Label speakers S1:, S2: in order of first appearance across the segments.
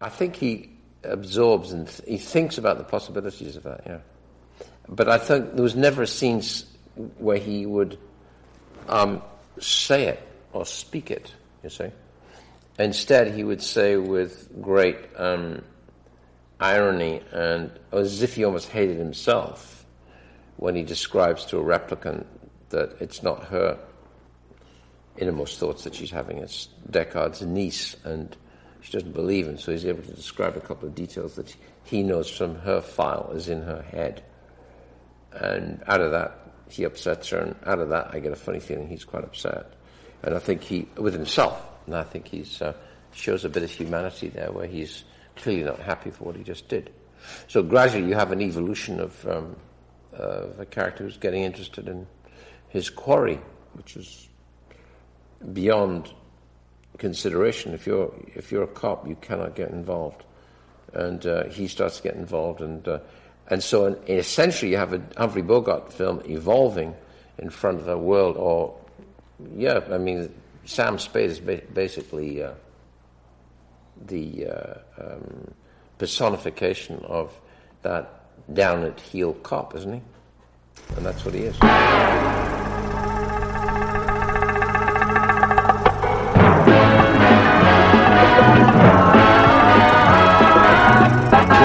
S1: I think he absorbs and th- he thinks about the possibilities of that. Yeah, but I think there was never a scene where he would um, say it or speak it. You see, instead he would say with great um, irony and as if he almost hated himself when he describes to a replicant that it's not her innermost thoughts that she's having. It's Descartes' niece, and she doesn't believe him, so he's able to describe a couple of details that he knows from her file is in her head. And out of that, he upsets her, and out of that, I get a funny feeling he's quite upset. And I think he, with himself, and I think he uh, shows a bit of humanity there, where he's clearly not happy for what he just did. So gradually, you have an evolution of, um, of a character who's getting interested in his quarry, which is beyond consideration. If you're if you're a cop, you cannot get involved, and uh, he starts to get involved, and uh, and so in, essentially you have a Humphrey Bogart film evolving in front of a world, or yeah, I mean Sam Spade is ba- basically uh, the uh, um, personification of that down at heel cop, isn't he? And that's what he is.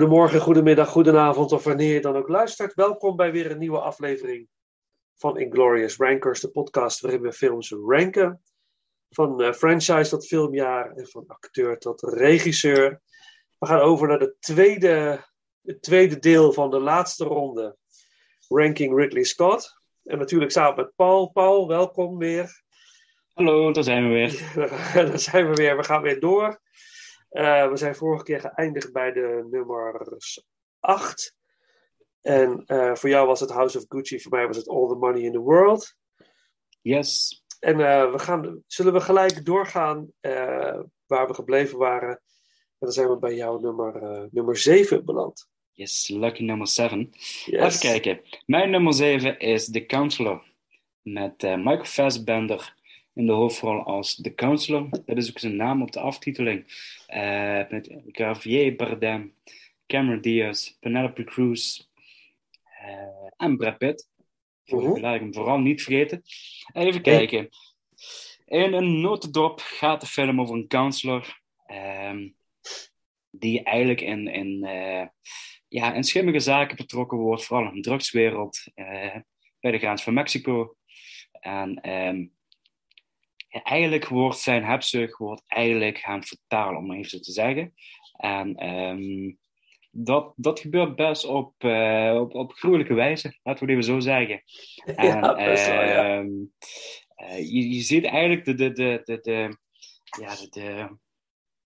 S2: Goedemorgen, goedemiddag, goedenavond of wanneer je dan ook luistert. Welkom bij weer een nieuwe aflevering van Inglorious Rankers, de podcast waarin we films ranken. Van uh, franchise tot filmjaar en van acteur tot regisseur. We gaan over naar de tweede, het tweede deel van de laatste ronde. Ranking Ridley Scott. En natuurlijk samen met Paul. Paul, welkom weer.
S3: Hallo, daar zijn we weer.
S2: daar zijn we weer. We gaan weer door. Uh, we zijn vorige keer geëindigd bij de nummers 8. En uh, voor jou was het House of Gucci, voor mij was het All the Money in the World.
S3: Yes.
S2: En uh, we gaan, zullen we gelijk doorgaan waar we gebleven waren. En dan zijn we bij jou nummer, nummer 7 beland.
S3: Yes, lucky nummer 7. Yes. Even kijken. Mijn nummer 7 is The Counselor. Met Michael Fassbender in de hoofdrol als The Counselor. Dat is ook zijn naam op de aftiteling. Uh, met Javier Bardem, Cameron Diaz, Penelope Cruz uh, en Brad Pitt. Laat ik hem vooral niet vergeten. Even kijken. In een notendop gaat de film over een counselor. Um, die eigenlijk in, in, uh, ja, in schimmige zaken betrokken wordt, vooral in de drugswereld, bij de grens van Mexico. En um, eigenlijk wordt zijn hebzucht wordt eigenlijk gaan vertalen, om even zo te zeggen. En um, dat, dat gebeurt best op, uh, op, op gruwelijke wijze, laten we het even zo zeggen. En,
S2: ja, best wel, ja.
S3: Um, uh, je, je ziet eigenlijk de, de, de, de, de, ja, de, de,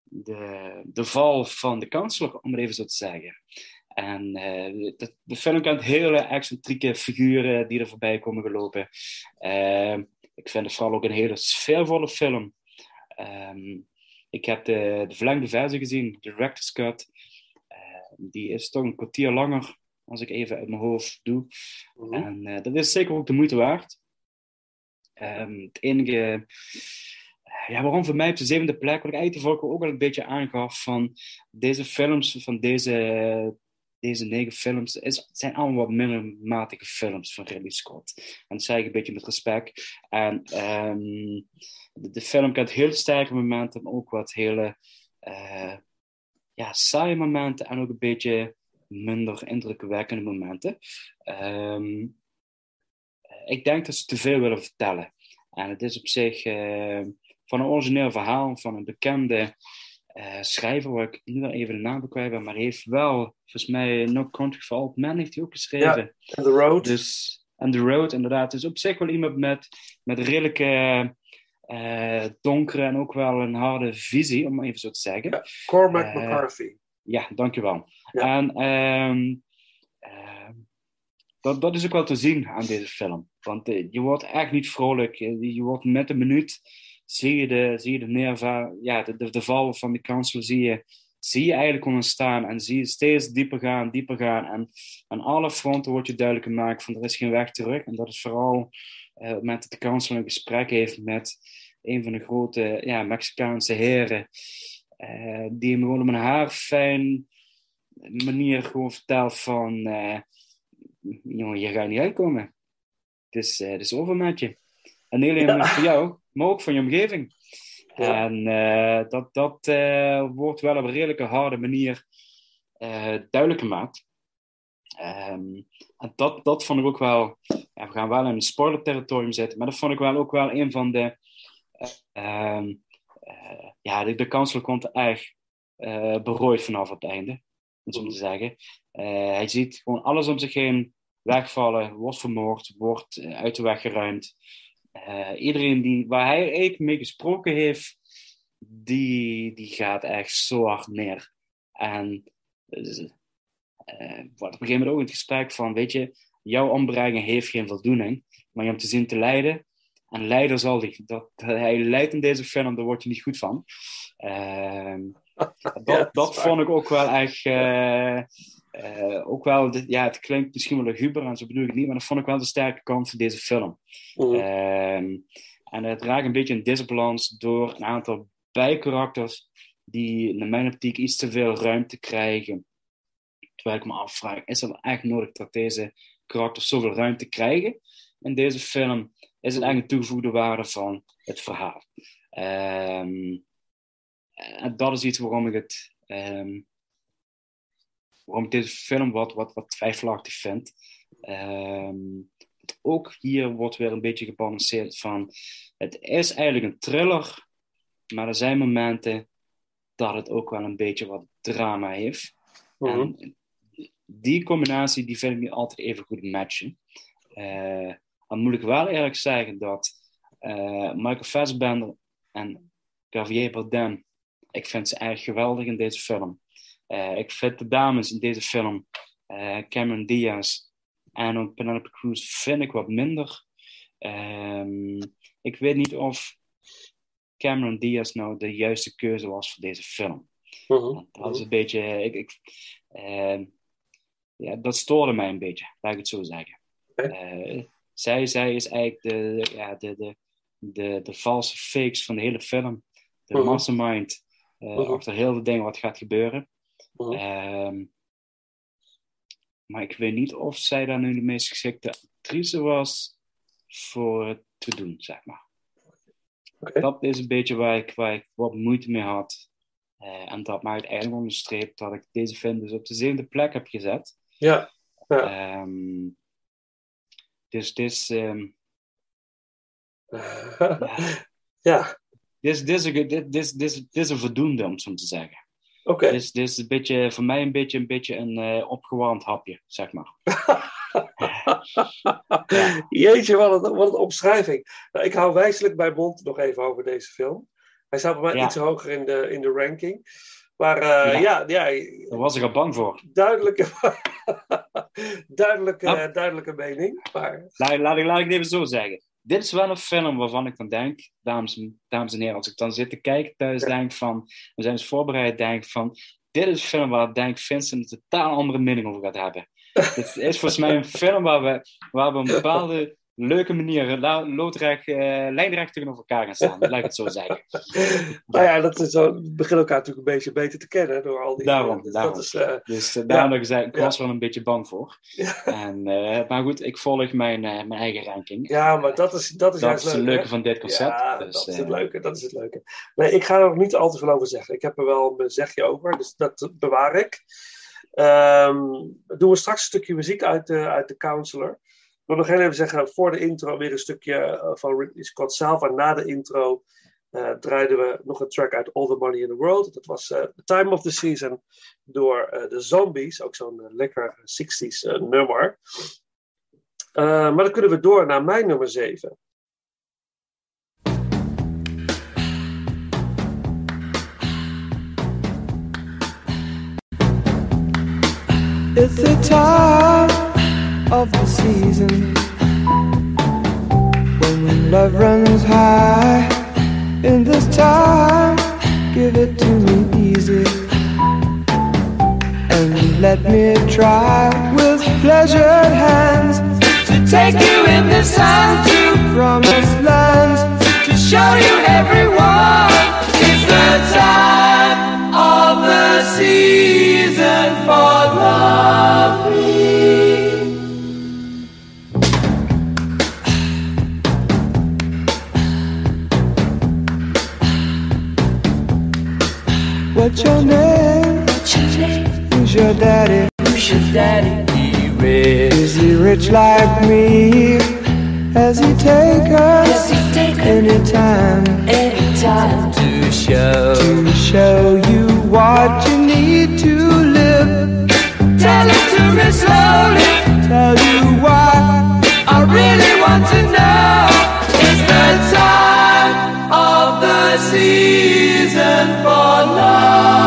S3: de, de val van de kanselier, om het even zo te zeggen. En uh, de, de film kent hele excentrieke figuren die er voorbij komen gelopen. Uh, ik vind het vooral ook een hele sfeervolle film. Um, ik heb de, de verlengde versie gezien, de director's cut. Uh, die is toch een kwartier langer, als ik even uit mijn hoofd doe. Mm -hmm. En uh, dat is zeker ook de moeite waard. Um, het enige... Ja, waarom voor mij op de zevende plek, wat ik eigenlijk de ook al een beetje aangaf, van deze films, van deze deze negen films is, zijn allemaal wat middelmatige films van Ridley Scott. En dat zeg ik een beetje met respect. En um, de, film kent heel sterke momenten, maar ook wat hele uh, ja, saaie momenten en ook een beetje minder indrukwekkende momenten. Um, ik denk dat ze te veel willen vertellen. En het is op zich uh, van een origineel verhaal van een bekende uh, schrijver, waar ik nu wel even de naam kwijt ben, maar heeft wel, volgens mij, No Country for Old Men heeft hij ook geschreven.
S2: Ja, and The Road.
S3: Dus, The Road, inderdaad. Dus op zich wel iemand met, met redelijke uh, donkere en ook wel een harde visie, om even zo te zeggen.
S2: Ja, Cormac uh, McCarthy.
S3: Ja, dankjewel. Ja. En um, dat, dat is ook wel te zien aan deze film. Want je wordt echt niet vrolijk. Je, je wordt met een minuut zie je de, zie je de, neerva, ja, de, de, de val van de kansel zie je, zie je eigenlijk ontstaan en zie je steeds dieper gaan, dieper gaan. En aan alle fronten wordt je duidelijk gemaakt van er is geen weg terug. En dat is vooral uh, op het moment dat de kansel een gesprek heeft met een van de grote ja, Mexicaanse heren, uh, die hem gewoon op een haarfijn manier gewoon vertelt van, uh, jongen, je gaat niet uitkomen. Het is, het is over met je. En niet alleen ja. voor jou, maar ook van je omgeving. Ja. En uh, dat, dat uh, wordt wel op een redelijke harde manier uh, duidelijk gemaakt. Um, en dat, dat vond ik ook wel, ja, we gaan wel in een spoiler-territorium zitten, maar dat vond ik wel ook wel een van de, ehm, ja, de, de kansel komt er erg berooid vanaf het einde, om zo te zeggen. hij ziet gewoon alles om zich heen wegvallen, wordt vermoord, wordt uit de weg geruimd. Uh, iedereen die, waar hij eigenlijk mee gesproken heeft, die, die gaat echt zo hard neer. En uh, wordt op een gegeven moment ook het gesprek van, weet je, jouw ombrengen heeft geen voldoening, maar je hebt te zien te lijden. En lijden zal hij. Dat, hij lijdt in deze film, daar word je niet goed van. Uh, dat, ja, dat vond ik ook wel echt. Uh, uh, ook wel, ja, het klinkt misschien wel luguber en zo bedoel ik het niet, maar dat vond ik wel de sterke kant van deze film. Mm. Uh, en het raakt een beetje een disbalans door een aantal bijkarakters die naar mijn optiek iets te veel ruimte krijgen. Terwijl ik me afvraag, is het echt nodig dat deze karakters zoveel ruimte krijgen in deze film? Is het eigenlijk een toegevoegde waarde van het verhaal? Um, en dat is iets waarom ik het um, waarom ik deze film wat, wat, wat twijfelachtig vind. Ehm, ook hier wordt weer een beetje gebalanceerd van. Het is eigenlijk een thriller, maar er zijn momenten dat het ook wel een beetje wat drama heeft.
S2: Mhm.
S3: En die combinatie die vind ik niet altijd even goed matchen. Eh, dan moet ik wel eerlijk zeggen dat eh, Michael Fassbender en Javier Bardem, ik vind ze erg geweldig in deze film. Eh, ik vind de dames in deze film, eh, Cameron Diaz en Penelope Cruz, vind ik wat minder. Ehm, ik weet niet of Cameron Diaz nou de juiste keuze was voor deze film.
S2: Mhm.
S3: Dat is een beetje. Ik, ik, ehm, ja, dat stoorde mij een beetje, laat ik het zo zeggen. Eh, zij, zij is eigenlijk de, ja, de, de, de, de valse fakes van de hele film. De
S2: Mhm.
S3: mastermind
S2: Mhm.
S3: achter heel veel dingen wat gaat gebeuren.
S2: Mhm.
S3: Ehm, maar ik weet niet of zij dan nu de meest geschikte actrice was voor het te doen, zeg maar. Dat is een beetje waar ik, waar ik wat moeite mee had. Eh, en dat maakt eigenlijk onderstreept dat ik deze film dus op de zevende plek heb gezet.
S2: Ja. Ja.
S3: Ehm, dus dit is,
S2: ja,
S3: dit, is, dit, is, een- dit, dit, is- dit, is- dit is een voldoende, om het zo te zeggen.
S2: Oké.
S3: Dit is, is een beetje, voor mij een beetje een, beetje een eh, opgewarmd hapje, zeg maar.
S2: Jeetje, wat een, wat een omschrijving. Nou, ik hou wijselijk bij mond nog even over deze film. Hij staat bij mij
S3: Ja.
S2: iets hoger in de, in de ranking. Maar eh, ja, ja,
S3: Daar was ik al bang voor.
S2: duidelijke, duidelijke,
S3: Ja.
S2: duidelijke mening. Maar
S3: Laat, laat, ik, laat ik het even zo zeggen. Dit is wel een film waarvan ik dan denk, dames, en- dames en heren, als ik dan zit te kijken thuis, denk van, we zijn eens voorbereid, denk van, dit is een film waar ik denk Vincent een totaal andere mening over gaat hebben. Dit is volgens mij een film waar we, waar we een bepaalde leuke manier loodrecht, eh, lijnrecht tegenover elkaar gaan staan. Laat ik het zo zeggen.
S2: nou ja, dat is zo, we beginnen elkaar natuurlijk een beetje beter te kennen door al die
S3: Daarom,
S2: dus
S3: daarom.
S2: Dat is, eh,
S3: Dus uh, daarom dat ik zei, ik
S2: Ja.
S3: was er wel een beetje bang voor. En, eh, maar goed, ik volg mijn, eh, mijn eigen ranking.
S2: ja, maar dat is, dat is
S3: dat is het
S2: leuk,
S3: leuke
S2: hè?
S3: van dit concept.
S2: Ja,
S3: dus,
S2: dat is
S3: eh,
S2: het leuke. Dat is het leuke. Nee, ik ga er nog niet al te veel over zeggen. Ik heb er wel een zegje over, dus dat bewaar ik. Ehm, doen we straks een stukje muziek uit de, uit de Counselor. Wil nog even zeggen, voor de intro weer een stukje eh, van Ridley Scott zelf. En na de intro eh, draaiden we nog een track uit All the Money in the World. Dat was eh, The Time of the Season door de Zombies. Ook zo'n lekker 60s eh, nummer. Maar dan kunnen we door naar mijn nummer 7.
S4: It's time of the season when love runs high. In this time, give it to me easy and let me try with pleasured hands to take you in this time to promised lands to show you everyone. It's the time of the season for loving. What's your name? Who's your daddy? Who's your daddy? He rich. Is he rich like me? Has he take us anytime? Anytime to show to show you what you need to live. Tell it to me slowly. Tell you why I really want to know. It's the time of the season for loving.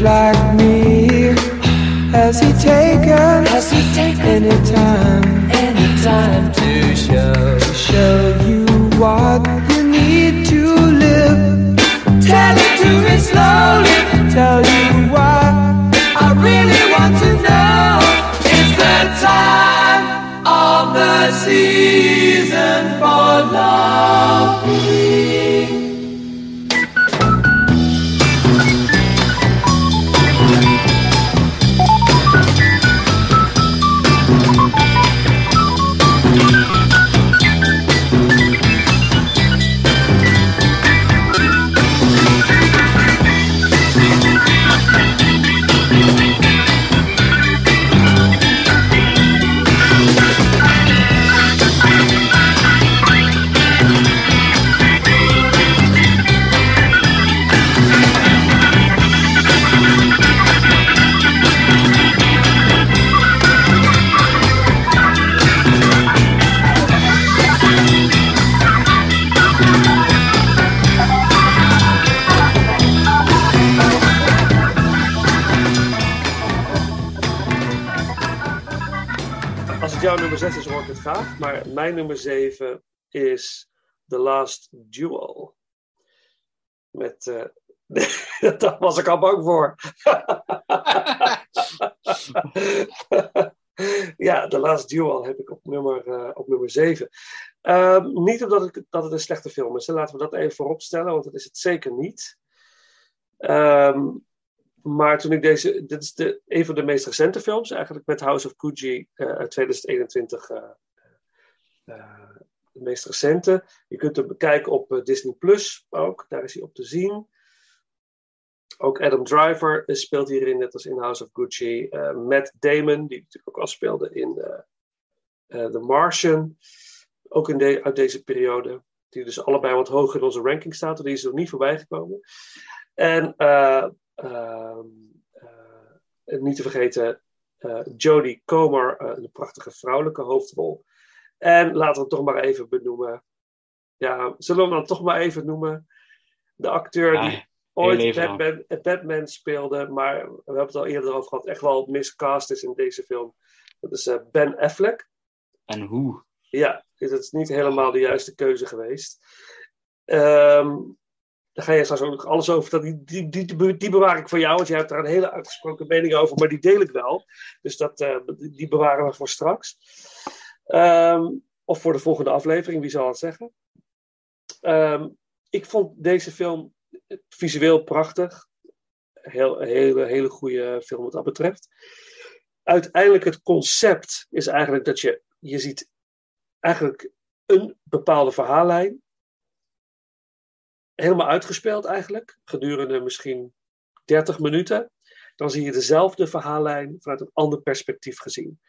S4: Like me?
S2: Maar mijn nummer 7 is The Last Duel. Met. eh, Daar was ik al bang voor. ja, The Last Duel heb ik op nummer, eh, op nummer 7. Ehm, niet omdat ik, dat het een slechte film is. Laten we dat even voorop stellen, want dat is het zeker niet. Ehm, maar toen ik deze, dit is de, een van de meest recente films, eigenlijk met House of Gucci eh, uit 2021, eh, eh, de meest recente. Je kunt hem bekijken op eh, Disney Plus ook, daar is hij op te zien. Ook Adam Driver eh, speelt hierin, net als in House of Gucci. Eh, Matt Damon, die natuurlijk ook al speelde in eh, eh, The Martian, ook in de, uit deze periode. Die dus allebei wat hoger in onze ranking staat, die is er niet voorbij gekomen. En eh, ehm, eh, niet te vergeten eh, Jodie Comer, eh, een prachtige vrouwelijke hoofdrol. En laten we het toch maar even benoemen. Ja, zullen we dan toch maar even noemen? De acteur
S3: Ja,
S2: die ooit. Batman, Batman speelde, maar we hebben het al eerder over gehad, echt wel miscast is in deze film. Dat is eh, Ben Affleck.
S3: En hoe?
S2: Ja, dat is niet helemaal de juiste keuze geweest. Ehm daar ga je straks ook nog alles over. Die, die, die, die, bewaar ik voor jou, want jij hebt daar een hele uitgesproken mening over, maar die deel ik wel. Dus dat, eh, die bewaren we voor straks. Ehm, of voor de volgende aflevering, wie zal het zeggen. Ehm, ik vond deze film visueel prachtig. Heel, hele, hele goede film wat dat betreft. Uiteindelijk het concept is eigenlijk dat je, je ziet eigenlijk een bepaalde verhaallijn. Helemaal uitgespeeld eigenlijk, gedurende misschien 30 minuten. Dan zie je dezelfde verhaallijn vanuit een ander perspectief gezien.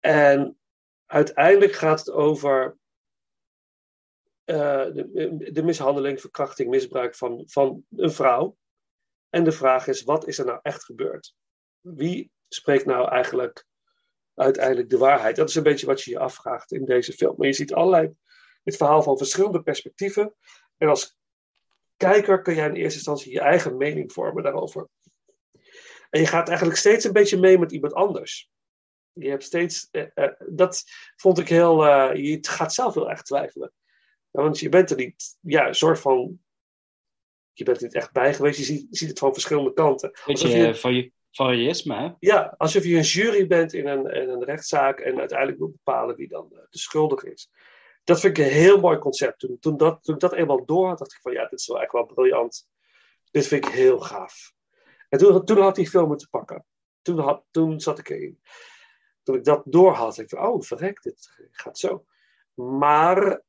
S2: En uiteindelijk gaat het over eh, de, de mishandeling, verkrachting, misbruik van, van een vrouw. En de vraag is, wat is er nou echt gebeurd? Wie spreekt nou eigenlijk uiteindelijk de waarheid? Dat is een beetje wat je je afvraagt in deze film. Maar je ziet allerlei, het verhaal van verschillende perspectieven. En als kijker kun jij in eerste instantie je eigen mening vormen daarover. En je gaat eigenlijk steeds een beetje mee met iemand anders. Je hebt steeds, eh, eh, dat vond ik heel, eh, je gaat zelf heel erg twijfelen. Want je bent er niet, ja, een soort van, je bent er niet echt bij geweest. Je ziet, je ziet het van verschillende kanten.
S3: Beetje
S2: je-
S3: vari- variësme, hè?
S2: ja, alsof je een jury bent in een, in een rechtszaak en uiteindelijk moet bepalen wie dan de schuldige is. Dat vind ik een heel mooi concept. Toen, toen, dat, toen ik dat eenmaal door had, dacht ik van ja, dit is wel echt wel briljant. Dit vind ik heel gaaf. En toen, toen had film me te pakken. Toen, had, toen zat ik erin. Toen ik dat door had, dacht ik oh verrek, dit gaat zo. Maar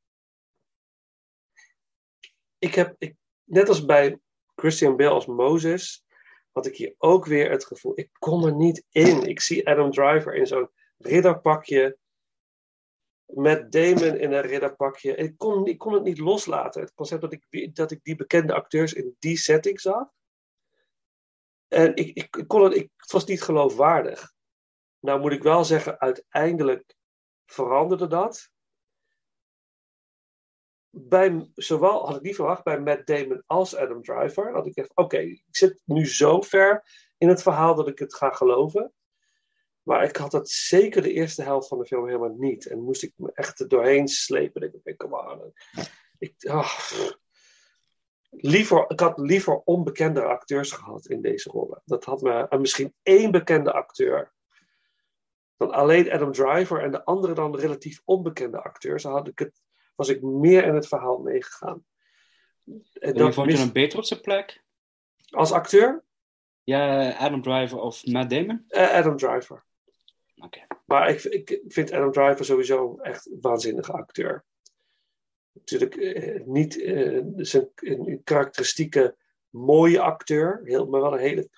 S2: ik heb, ik, net als bij Christian Bale als Moses, had ik hier ook weer het gevoel, ik kom er niet in. Ik zie Adam Driver in zo'n ridderpakje, met Damon in een ridderpakje. Ik kon, ik kon het niet loslaten. Het concept dat ik, dat ik die bekende acteurs in die setting zag. En ik, ik, ik kon het, ik, het was niet geloofwaardig. Nou moet ik wel zeggen, uiteindelijk veranderde dat. bij, zowel had ik niet verwacht bij Matt Damon als Adam Driver. Had ik echt, oké, ik zit nu zo ver in het verhaal dat ik het ga geloven. Maar ik had dat zeker de eerste helft van de film helemaal niet. En moest ik me echt er doorheen slepen. Ik denk, kom aan. Ik, ah. liever, ik had liever onbekende acteurs gehad in deze rollen. Dat had me, en misschien één bekende acteur. Dan alleen Adam Driver en de andere dan relatief onbekende acteurs. Dan had ik het, was ik meer in het verhaal meegegaan. En
S3: vond je
S2: mis-
S3: hem beter op zijn plek?
S2: Als acteur?
S3: Ja, Adam Driver of Matt Damon?
S2: Eh, Adam Driver.
S3: Oké.
S2: Maar ik, ik vind Adam Driver sowieso echt een waanzinnige acteur. Natuurlijk eh, niet eh, zijn een karakteristieke mooie acteur, heel, maar wel een hele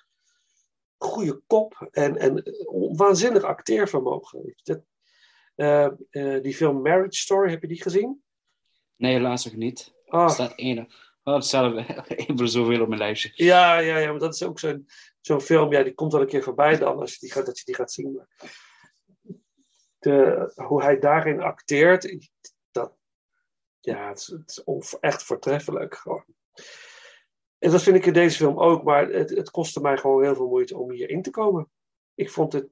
S2: goede kop en, en waanzinnig acteervermogen. Dat, eh, eh, die film Marriage Story, heb je die gezien?
S3: Nee, helaas nog niet. Er
S2: Ah,
S3: staat één. Oh, dat staat er één voor zoveel op mijn lijstje.
S2: ja, ja, ja, maar dat is ook zo'n zo'n film. Ja, die komt wel een keer voorbij dan, als je die gaat, dat je die gaat zien. Maar de, hoe hij daarin acteert, dat, ja, het is, het is echt voortreffelijk. Gewoon. En dat vind ik in deze film ook, maar het, het kostte mij gewoon heel veel moeite om hierin te komen. Ik vond het,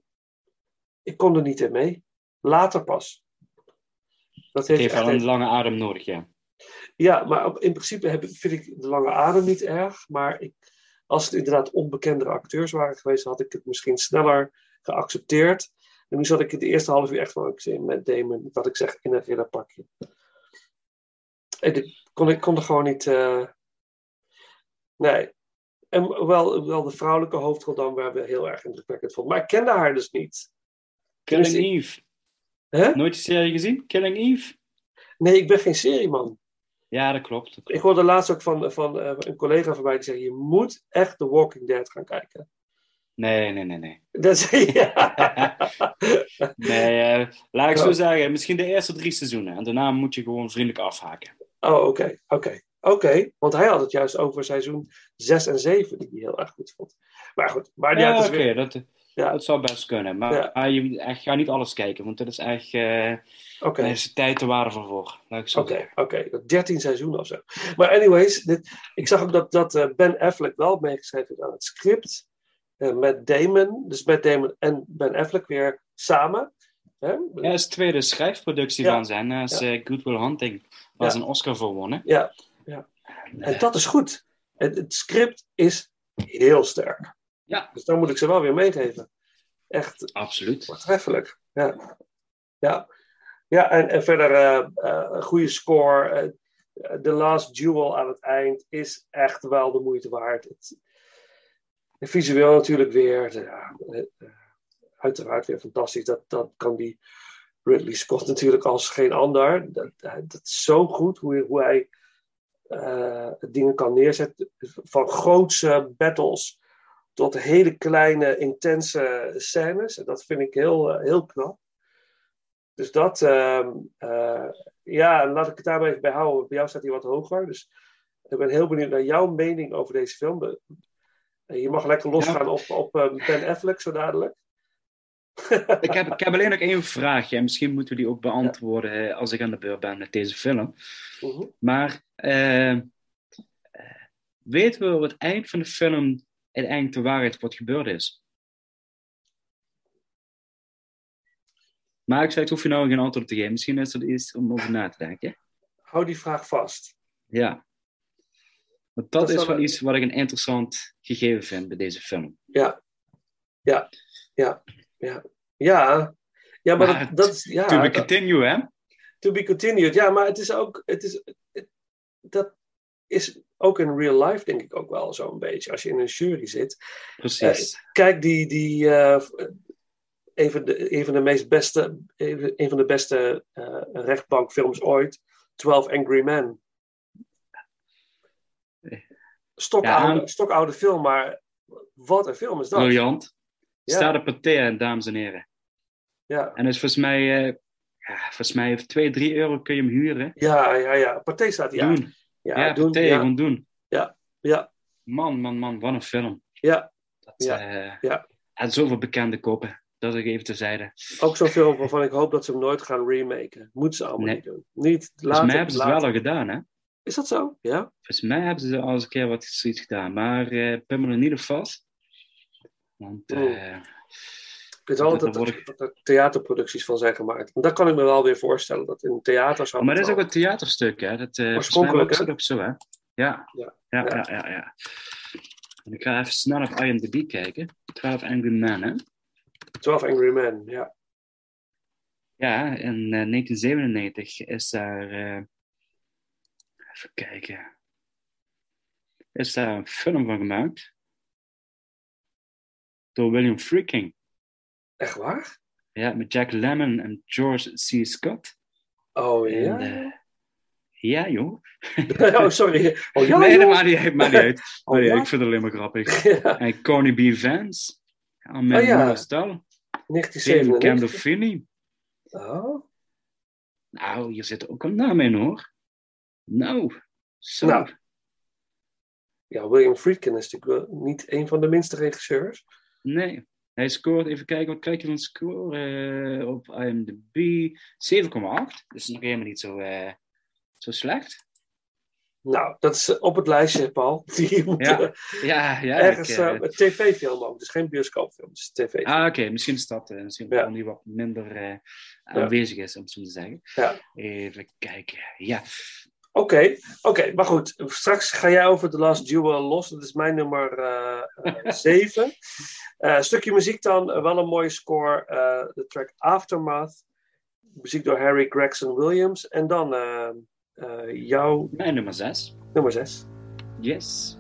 S2: ik kon er niet in mee. Later pas. Dat heeft
S3: wel een lange adem nodig, ja.
S2: ja, maar op- in principe heb, vind ik de lange adem niet erg. Maar ik, als het inderdaad onbekendere acteurs waren geweest, had ik het misschien sneller geaccepteerd. En nu zat ik in de eerste half uur echt van, ik met Damon, wat ik zeg, in een ridderpakje. En ik kon, ik kon er gewoon niet... eh, nee. En wel, wel de vrouwelijke hoofdrol dan waar we heel erg indrukwekkend vonden. Maar ik kende haar dus niet.
S3: Killing
S2: Dus
S3: Eve.
S2: Hè?
S3: Nooit die serie gezien? Killing Eve?
S2: Nee, ik ben geen serieman.
S3: Ja, dat klopt. dat
S2: Ik hoorde laatst ook van, van eh, een collega van mij die zei: Je moet echt The Walking Dead gaan kijken.
S3: Nee, nee, nee, nee.
S2: Dat zei ja.
S3: Nee, eh, laat ik zo
S2: Oh.
S3: zeggen. Misschien de eerste drie seizoenen. En daarna moet je gewoon vriendelijk afhaken.
S2: Oh, oké, oké. Oké, want hij had het juist over seizoen 6 en 7, die hij heel erg goed vond. Maar goed, maar ja,
S3: oké,
S2: is weer...
S3: dat,
S2: Ja.
S3: dat zou best kunnen. Maar
S2: Ja.
S3: je echt, ga niet alles kijken, want dat is echt... eh
S2: Oké,
S3: Daar is tijd te waardevol voor.
S2: Oké, oké. Dat 13 seizoenen of zo. Maar anyways, dit, ik zag ook dat, dat eh, Ben Affleck wel meegeschreven heeft aan het script. eh, met Damon, dus met Damon en Ben Affleck weer samen. Hè?
S3: Ja, is de tweede schrijfproductie
S2: Ja.
S3: van zijn. Dat is Good Will Hunting. Waar ze een Oscar voor wonnen.
S2: Ja, ja. En dat is goed. Het, het script is heel sterk.
S3: Ja.
S2: Dus dan moet ik ze wel weer meegeven. Echt
S3: Absoluut.
S2: voortreffelijk. Ja, ja. ja en, en verder een goede score. Eh, The Last Duel aan het eind is echt wel de moeite waard. Het, visueel natuurlijk weer. de- uiteraard weer fantastisch. Dat, dat kan die Ridley Scott natuurlijk als geen ander. Dat, dat is zo goed hoe, hoe hij dingen kan neerzetten. Van grootse battles tot hele kleine, intense scènes. En dat vind ik heel, eh, heel knap. Dus dat, ehm, eh, ja, laat ik het daarbij even bij houden. Bij jou staat hij wat hoger. Dus ik ben heel benieuwd naar jouw mening over deze film. Eh, Je mag lekker losgaan op, op eh, Ben Affleck zo dadelijk.
S3: Ik heb, ik heb alleen nog één vraagje. En misschien moeten we die ook beantwoorden als ik aan de beurt ben met deze film.
S2: Mhm.
S3: Maar eh, weten we op het eind van de film uiteindelijk de waarheid wat gebeurd is? Maar ik zeg, hoef je nou geen antwoord te geven. Misschien is dat iets om over na te denken.
S2: Hou die vraag vast.
S3: Ja. Want dat,
S2: Dat is wel
S3: wel
S2: een-
S3: iets wat ik een interessant gegeven vind bij deze film.
S2: Ja, ja, ja, ja. Ja, ja maar,
S3: Maar
S2: dat, dat is... Ja,
S3: to be
S2: dat-
S3: continue, hè?
S2: To be continued. Ja, maar het is ook. Het is, het- dat is ook in real life, denk ik ook wel zo'n beetje. Als je in een jury zit.
S3: Precies.
S2: Kijk, die. die eh, een, van de, een van de meest beste. Een een van de beste eh, rechtbankfilms ooit. 12 Angry Men. Stokoude,
S3: Ja.
S2: stokoude film, maar wat een film is dat?
S3: Briljant.
S2: Ja.
S3: Staat op paté, dames en heren.
S2: Ja,
S3: En is volgens mij, eh, ja, volgens mij voor 2, 3 euro kun je hem huren.
S2: ja, ja. ja. Pathé staat ja.
S3: Doen.
S2: Ja,
S3: Ja,
S2: doen. ja,
S3: gewoon doen.
S2: ja,
S3: Man, man, man, wat een film.
S2: ja,
S3: Dat,
S2: Ja,
S3: eh,
S2: ja.
S3: En zoveel bekende koppen. dat ik even terzijde.
S2: Ook zo'n film waarvan ik hoop dat ze hem nooit gaan remaken. Moeten ze allemaal
S3: Nee.
S2: niet doen. Niet
S3: Volgens
S2: later.
S3: mij hebben ze het wel al gedaan, hè?
S2: Is dat zo? Ja?
S3: Volgens mij hebben ze al eens een keer wat zoiets gedaan. Maar eh pin me er niet op vast. Want
S2: Oh.
S3: eh,
S2: Ik weet wel
S3: Dat-
S2: dat, er-
S3: ik-
S2: dat er theaterproducties van zijn gemaakt. En dat kan ik me wel weer voorstellen. Dat in theater zou
S3: maar dat is ook een theaterstuk, hè? Dat, eh mij
S2: Oorspronkelijk, hè?
S3: het ook zo, hè? Ja.
S2: Ja.
S3: Ja,
S2: Ja.
S3: ja, ja, ja. En ik ga even snel op IMDb kijken. 12 Angry Men, hè?
S2: wel. 12 Angry Men, ja.
S3: Ja, in eh, 1997 is daar. eh, even kijken. Is daar een film van gemaakt? Door William Freaking.
S2: Echt waar?
S3: Ja, met Jack Lemmon en George C. Scott.
S2: Oh
S3: En,
S2: ja?
S3: eh, ja, joh.
S2: oh, sorry. Oh ja,
S3: nee,
S2: joh.
S3: maakt niet uit. Uit.
S2: Oh,
S3: Maar ja,
S2: ja?
S3: Ik vind het alleen maar grappig.
S2: Ja,
S3: En Connie B. Vance. Met
S2: Oh, ja.
S3: David
S2: 1997.
S3: Gandolfini.
S2: Oh.
S3: Nou, hier zit ook een naam in, hoor. Nou, zo.
S2: Nou. Ja, William Friedkin is natuurlijk wel niet een van de minste regisseurs.
S3: Nee. Hij scoort, even kijken, wat krijg je van score eh, op IMDb? 7,8. Dus nog helemaal niet zo, eh, zo slecht.
S2: Nou, dat is eh, op het lijstje, Paul. Die moet
S3: Ja, Ja, ja.
S2: ergens een tv-film ook. Dus geen bioscoopfilm, dus tv.
S3: ah, oké. Misschien is dat misschien
S2: Ja.
S3: die wat minder aanwezig is, om het zo te zeggen.
S2: Ja.
S3: Even kijken. Ja.
S2: Oké, oké, maar goed. Straks ga jij over The Last Duel los. Dat is mijn nummer 7. een stukje muziek dan, eh, wel een mooie score. eh, de track Aftermath. Muziek door Harry Gregson Williams. En dan eh, eh, jouw
S3: Mijn nummer 6.
S2: nummer 6.
S3: Yes.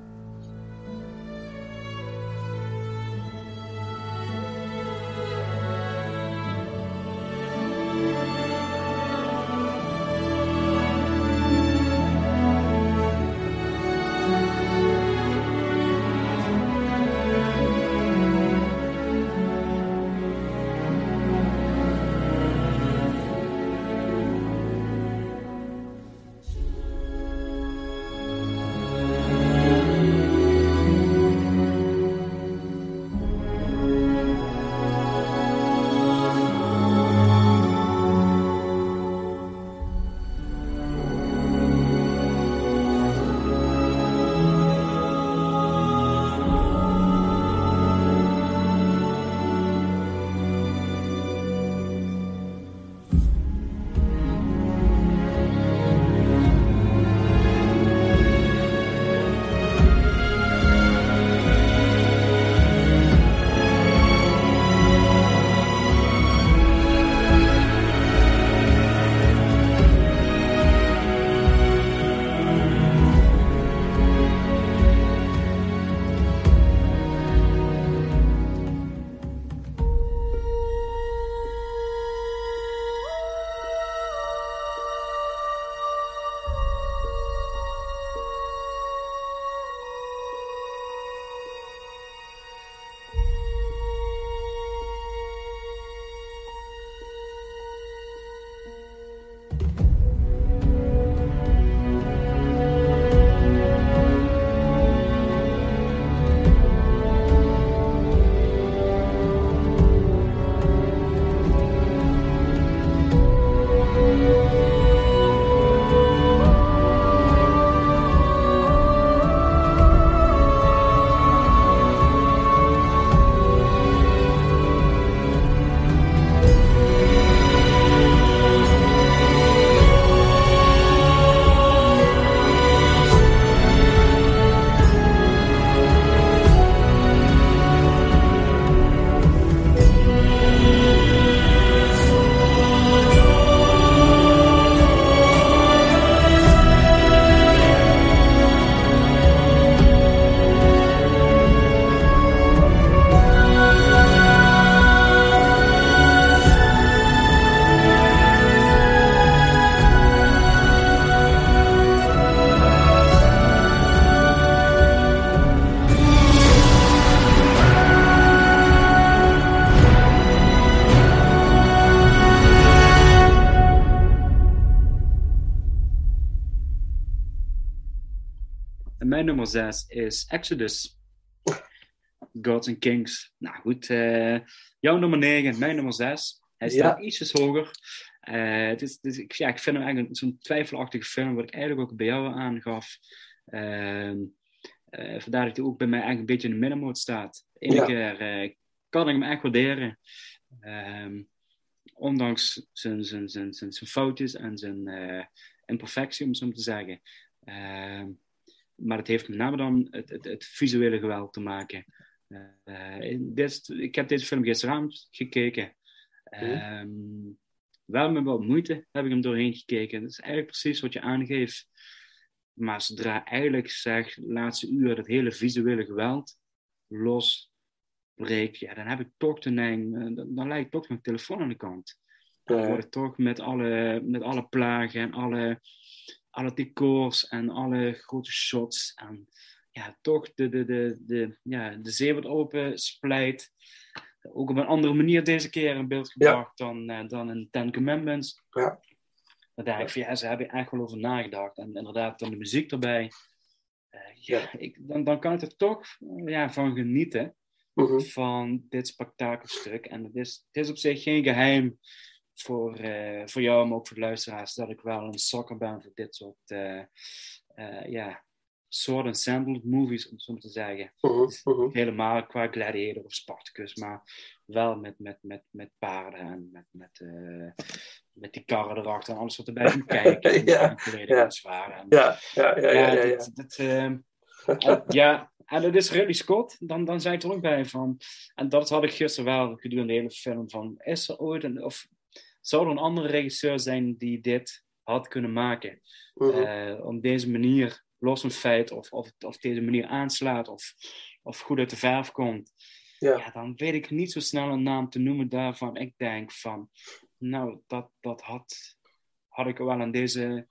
S3: En mijn nummer 6 is Exodus. Gods and Kings. Nou goed, eh, jouw nummer 9, mijn nummer 6. Hij staat
S2: Ja.
S3: ietsjes hoger. Eh, het is, het is- ik, ja, ik vind hem eigenlijk zo'n twijfelachtige film, wat ik eigenlijk ook bij jou aangaf. Ehm, eh, vandaar dat hij ook bij mij eigenlijk een beetje in de middenmoot staat. De ene
S2: Ja.
S3: keer kan ik hem echt waarderen. Ehm, ondanks zijn, zijn, zijn, zijn, zijn foutjes en zijn imperfectie, om zo te zeggen. Maar het heeft met name dan het, het, het visuele geweld te maken. Eh, dit, ik heb deze film gisteravond gekeken. Ehm, wel met wat moeite heb ik hem doorheen gekeken. Dat is eigenlijk precies wat je aangeeft. Maar zodra eigenlijk zeg, laatste uur dat hele visuele geweld losbreekt, ja, dan heb ik toch de neiging, eh, dan, dan lijkt toch mijn telefoon aan de kant. Dan word ik toch met alle, met alle plagen en alle, alle decors en alle grote shots en ja, toch de, de, de, de, ja, de zee wat open splijt. Ook op een andere manier deze keer in beeld gebracht dan, eh, dan in Ten Commandments.
S2: Ja.
S3: Dan denk ik van ja, ze hebben echt wel over nagedacht. En inderdaad, dan de muziek erbij. Eh, ja, ik, dan, dan kan ik er toch eh, ja, van genieten
S2: Mhm.
S3: van dit spektakelstuk. En het is, het is op zich geen geheim voor, eh, voor jou, maar ook voor de luisteraars, dat ik wel een sokker ben voor dit soort eh, eh, ja, sword and sandal movies, om het zo te zeggen.
S2: Mhm. Mhm.
S3: Helemaal qua Gladiator of Spartacus, maar wel met, met, met, met paarden en met, met, met die karren erachter en alles wat erbij komt kijken. En,
S2: Ja, ja.
S3: En,
S2: Ja, ja, ja, ja. ja, ja.
S3: dit- dit, ehm, en, ja, en het is Ridley Scott, dan, dan zei ik er ook bij van. En dat had ik gisteren wel gedurende de hele film van. Is er ooit een, of zou er een andere regisseur zijn die dit had kunnen maken?
S2: Mhm.
S3: Eh, op deze manier, los van feit of, of, of deze manier aanslaat of, of goed uit de verf komt.
S2: Ja.
S3: Ja, dan weet ik niet zo snel een naam te noemen daarvan. Ik denk van, nou, dat, dat had, had ik wel aan deze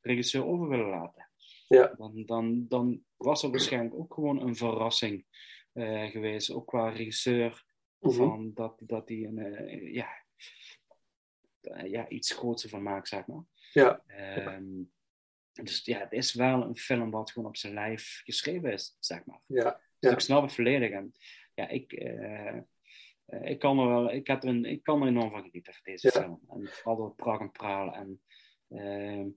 S3: regisseur over willen laten.
S2: Ja.
S3: Dan, dan, dan was er waarschijnlijk ook gewoon een verrassing eh, geweest, ook qua regisseur,
S2: Mhm.
S3: van dat, dat hij een, eh, ja, ja, iets groots van maakt, zeg maar.
S2: Ja.
S3: Ehm, dus ja, het is wel een film wat gewoon op zijn lijf geschreven is, zeg maar.
S2: Ja.
S3: Dus ik snap het volledig. En ja, ik, eh, eh, ik, kan er wel, ik, heb er een, ik kan er enorm van genieten van deze film. En vooral door pracht en praal. En ehm,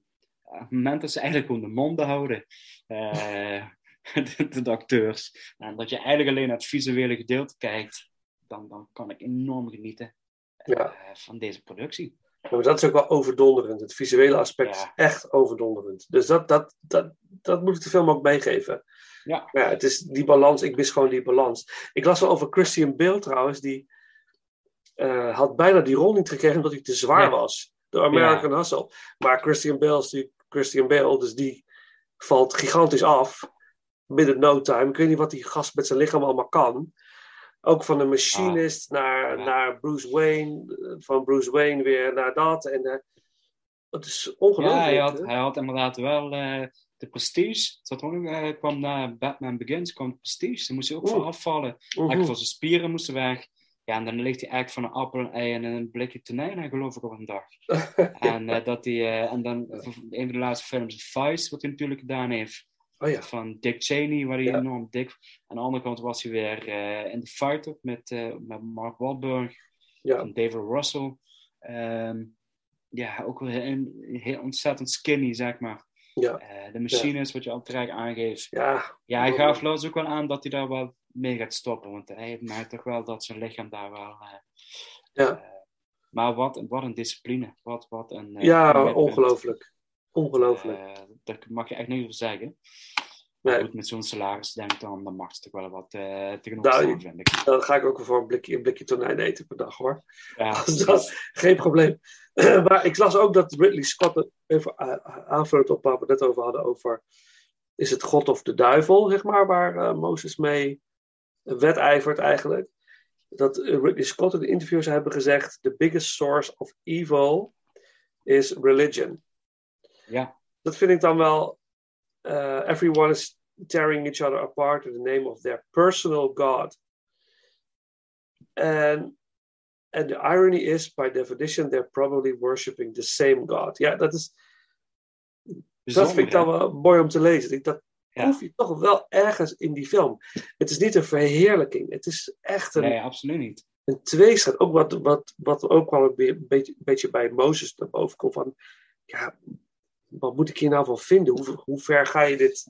S3: op het moment dat ze eigenlijk gewoon de mond houden, eh, de, de acteurs, en dat je eigenlijk alleen naar het visuele gedeelte kijkt, dan, dan kan ik enorm genieten eh,
S2: Ja.
S3: van deze productie.
S2: Ja, maar dat is ook wel overdonderend. Het visuele aspect is echt overdonderend. Dus dat, dat, dat, dat moet ik de film ook meegeven.
S3: Ja.
S2: Maar ja, het is die balans. Ik mis gewoon die balans. Ik las wel over Christian Bale trouwens. Die eh, had bijna die rol niet gekregen omdat hij te zwaar was. Door American Hustle. Maar Christian Bale is natuurlijk Christian Bale. Dus die valt gigantisch af. Binnen no time. Ik weet niet wat die gast met zijn lichaam allemaal kan. Ook van de machinist naar,
S3: Ja.
S2: naar Bruce Wayne. eh, Van Bruce Wayne weer naar dat. En eh, het is ongelooflijk.
S3: Ja, hij had, hij had inderdaad wel eh, de prestige. Dat ook, eh, kwam na Batman Begins, kwam de prestige. Daar moest hij ook van afvallen. Eigenlijk voor zijn spieren moesten weg. Ja, en dan ligt hij eigenlijk van een appel, een ei en een blikje tonijn, geloof ik, op een dag. En, eh, dat hij, eh, en dan een van de laatste films, Vice, wat hij natuurlijk gedaan heeft,
S2: Oh ja.
S3: van Dick Cheney, waar hij
S2: Ja.
S3: enorm dik... Aan de andere kant was hij weer eh, in The Fighter met, eh, met Mark Wahlberg
S2: Ja.
S3: van David Russell. Ehm, ja, ook weer heel, heel ontzettend skinny, zeg maar.
S2: Ja.
S3: Eh, de machines, wat je al terecht aangeeft.
S2: Ja.
S3: Ja, hij gaf laatst ook wel aan dat hij daar wel mee gaat stoppen. Want hij merkt toch wel dat zijn lichaam daar wel...
S2: Ja.
S3: maar wat, wat een discipline. Wat, wat een...
S2: Ja, ongelooflijk. Ongelooflijk.
S3: Eh, daar mag je echt niet over zeggen.
S2: Nee.
S3: Goed, met zo'n salaris denk ik dan, dan mag het toch wel wat eh tegenover
S2: Nou,
S3: vind ik.
S2: Dan ga ik ook voor een blikje, een blikje tonijn eten per dag hoor.
S3: Ja,
S2: dat geen probleem. maar ik las ook dat Ridley Scott, even a- aanvullend op waar we het net over hadden, over is het God of de duivel, zeg maar, waar eh, Mozes mee wedijvert eigenlijk. Dat eh, Ridley Scott in de interviews hebben gezegd, the biggest source of evil is religion.
S3: ja,
S2: Dat vind ik dan wel, eh, everyone is tearing each other apart in the name of their personal God. En And the irony is, by definition, they're probably worshiping the same God. Ja, dat, is, dat vind ik dan wel mooi om te lezen. Ik, dat,
S3: Ja.
S2: proef je toch wel ergens in die film. Het is niet een verheerlijking. Het is echt een,
S3: Nee, absoluut niet.
S2: een tweestrijd. Ook wat, wat, wat ook wel een be- beetje, beetje bij Mozes naar boven komt. Van, ja, wat moet ik hier nou van vinden? Hoe, hoe ver ga je dit...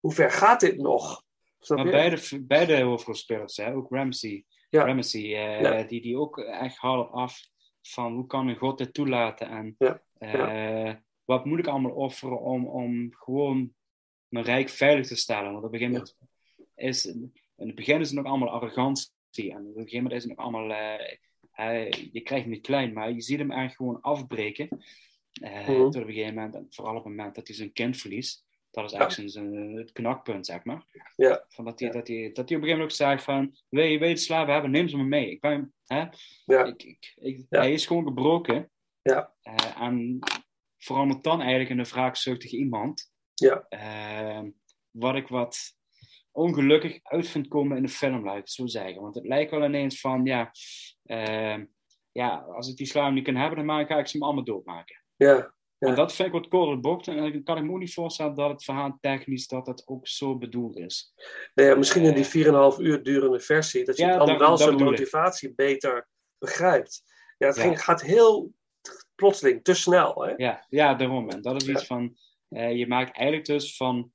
S2: Hoe ver gaat dit nog? Snap
S3: Maar
S2: je?
S3: beide, beide hoofdrolspelers, hè, ook Ramsey,
S2: Ja.
S3: Ramsey eh,
S2: Ja.
S3: die, die ook echt halen af van hoe kan een God dit toelaten en
S2: Ja.
S3: eh, wat moet ik allemaal offeren om, om gewoon mijn rijk veilig te stellen. Want op een gegeven moment is, in het begin is het nog allemaal arrogantie en op een gegeven moment is het nog allemaal, eh, je krijgt hem niet klein, maar je ziet hem eigenlijk gewoon afbreken.
S2: Mhm.
S3: Tot op een gegeven moment, en vooral op het moment dat hij zijn kind verliest, dat is eigenlijk zijn- het knakpunt, zeg maar.
S2: Ja.
S3: Van dat, hij, dat, dat op een gegeven moment ook zegt van, wil je, wil je slaven hebben, neem ze maar mee. Ik ben, hè?
S2: Ja.
S3: Ik, ik, ik-
S2: Ja.
S3: Hij is gewoon gebroken.
S2: Ja.
S3: Eh, en verandert dan eigenlijk in een wraakzuchtige iemand.
S2: Ja.
S3: Eh, wat ik wat ongelukkig uit vind komen in de film, laat ik het zo zeggen. Want het lijkt wel ineens van, ja, eh, ja als ik die slaven niet kan hebben, dan maak- ga ik ze hem allemaal doodmaken.
S2: Ja. Ja.
S3: En dat vind ik wat kort de bocht. En dan kan ik me ook niet voorstellen dat het verhaal technisch dat het ook zo bedoeld is.
S2: Nee, ja, misschien in die
S3: Eh.
S2: 4,5 uur durende versie, dat je
S3: Ja,
S2: dan
S3: dat-
S2: wel zijn
S3: ik.
S2: motivatie beter begrijpt. Ja, het
S3: Ja.
S2: Ging, gaat heel plotseling, te snel. Hè?
S3: Ja, ja daarom. En dat is iets van, eh, je maakt eigenlijk dus van,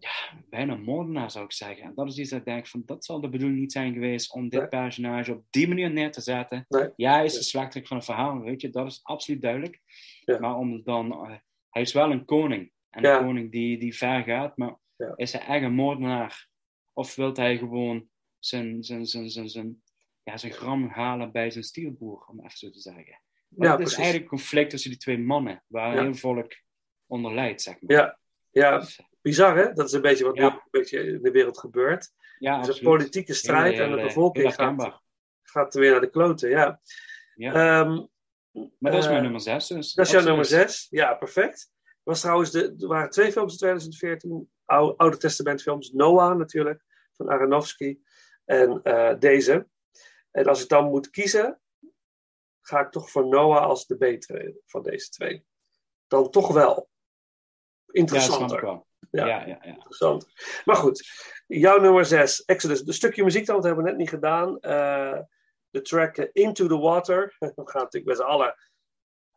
S3: ja, bijna moordenaar zou ik zeggen. En dat is iets dat ik denk van, dat zal de bedoeling niet zijn geweest om dit
S2: Nee.
S3: personage op die manier neer te zetten.
S2: Nee.
S3: Ja, hij is de slechterik van het verhaal, weet je, dat is absoluut duidelijk.
S2: Ja.
S3: Maar om dan, eh, hij is wel een koning. En
S2: Ja.
S3: een koning die, die ver gaat, maar
S2: Ja.
S3: is hij echt een moordenaar? Of wil hij gewoon zijn, zijn, zijn, zijn, zijn, ja, zijn gram halen bij zijn stielboer, om even zo te zeggen? Maar
S2: Ja,
S3: het is
S2: precies.
S3: eigenlijk een conflict tussen die twee mannen, waar heel volk onder lijdt, zeg maar.
S2: Ja, ja,
S3: Dus,
S2: bizar hè? Dat is een beetje wat nu
S3: Ja.
S2: een beetje in de wereld gebeurt.
S3: ja,
S2: Dus een politieke strijd
S3: Heel,
S2: en de bevolking gaat, gaat weer naar de kloten. Ja.
S3: Ja.
S2: Ehm,
S3: Maar dat is mijn
S2: eh,
S3: nummer 6. Dus
S2: Dat is jouw nummer 6. Ja, perfect. Er, was trouwens de, er waren twee films in 2014. Oude, Oude Testamentfilms. Noah natuurlijk, van Aronofsky. En eh, deze. En als ik dan moet kiezen, ga ik toch voor Noah als de betere van deze twee. Dan toch wel.
S3: Ja,
S2: Interessanter.
S3: wel.
S2: Ja.
S3: Ja, ja, ja.
S2: Interessant. Maar goed, jouw nummer 6, Exodus. Een stukje muziek dan, dat hebben we net niet gedaan. Eh, de track eh, Into the Water. We gaan natuurlijk met z'n allen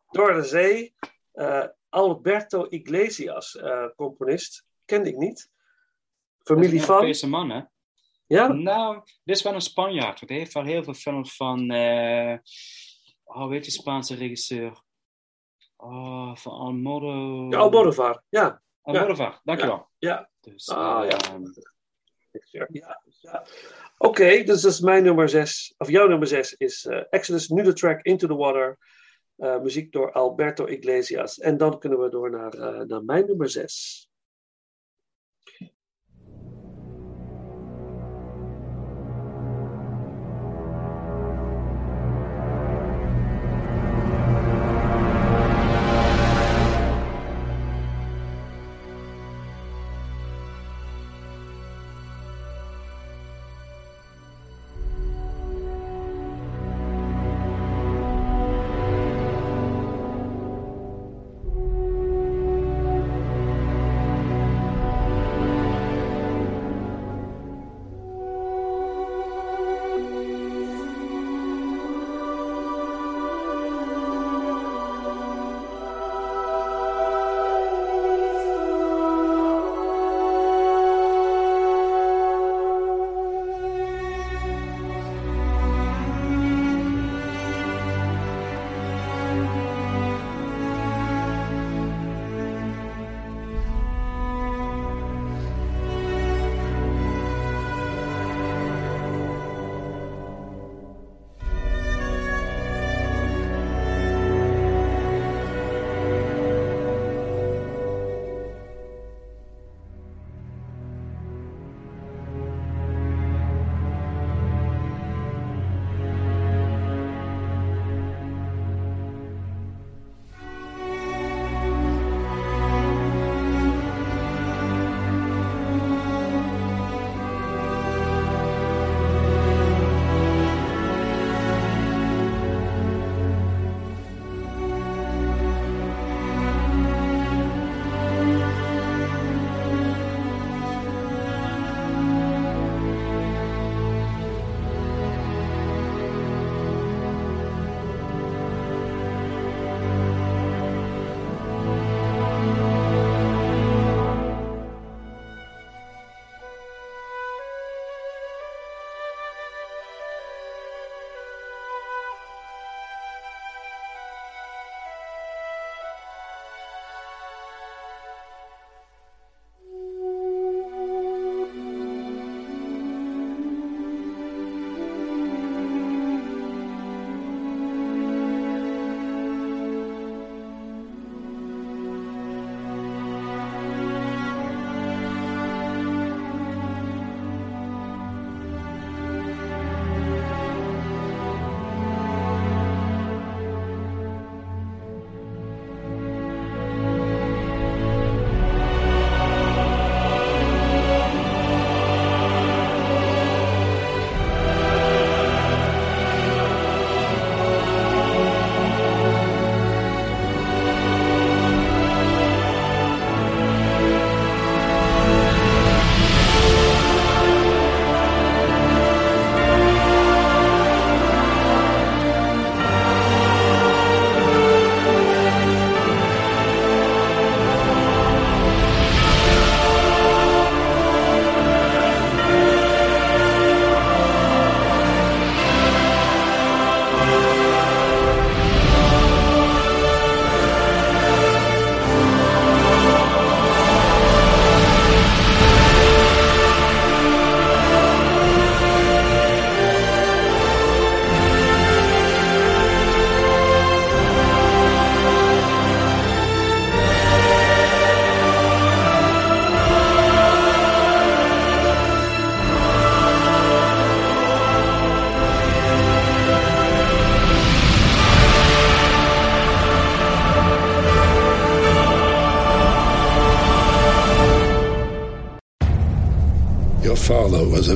S2: door de zee. Eh, Alberto Iglesias, componist. Kende ik niet.
S3: Dat is
S2: Familie
S3: een
S2: van.
S3: Europese man, hè?
S2: Ja?
S3: Nou, dit is wel een Spanjaard. Want hij heeft wel heel veel films van... oh, weet je, Spaanse regisseur? Oh, van Almodo...
S2: Ja, Almodovar. Ja.
S3: Almodovar, dankjewel.
S2: Ja.
S3: Dus,
S2: Ah, ja.
S3: ehm,
S2: ja, ja. Oké, dus dat is mijn nummer 6. Of jouw nummer 6 is eh, Exodus. Nu de track Into the Water. Eh, muziek door Alberto Iglesias. En dan kunnen we door naar, eh, naar mijn nummer 6.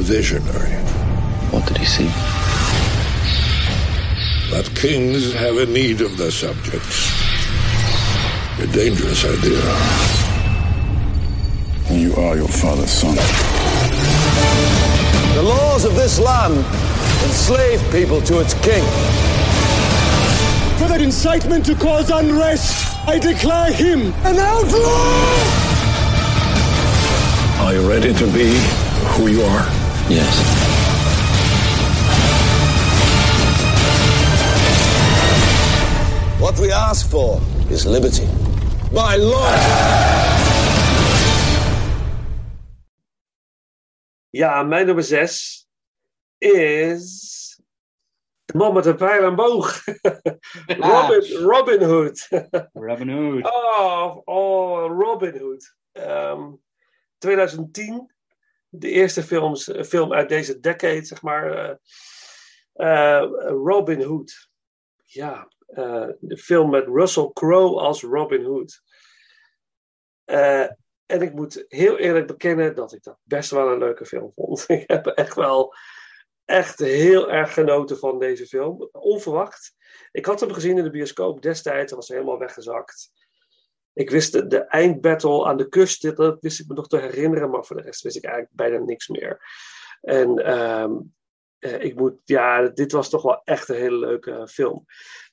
S5: Visionary.
S6: What did he see?
S5: That kings have a need of their subjects. A dangerous idea.
S6: You are your father's son.
S7: The laws of this land enslave people to its king.
S8: For that incitement to cause unrest, I declare him an outlaw!
S5: Are you ready to be who you are?
S6: Yes.
S7: What we ask for is liberty. My lord!
S2: Ja, mijn nummer 6 is. De man met een pijl en boog. Robin, Robin Hood.
S3: Robin Hood.
S2: oh, oh, Robin Hood. Ehm, 2010. De eerste films, eh, film uit deze decade, zeg maar. eh, eh, Robin Hood. Ja, de film met Russell Crowe als Robin Hood. En ik moet heel eerlijk bekennen dat ik dat best wel een leuke film vond. Ik heb echt wel echt heel erg genoten van deze film. Onverwacht. Ik had hem gezien in de bioscoop destijds. Hij was helemaal weggezakt. Ik wist de, eindbattle aan de kust. Dat wist ik me nog te herinneren. Maar voor de rest wist ik eigenlijk bijna niks meer. En ehm, eh, ik moet, ja, dit was toch wel echt een hele leuke film.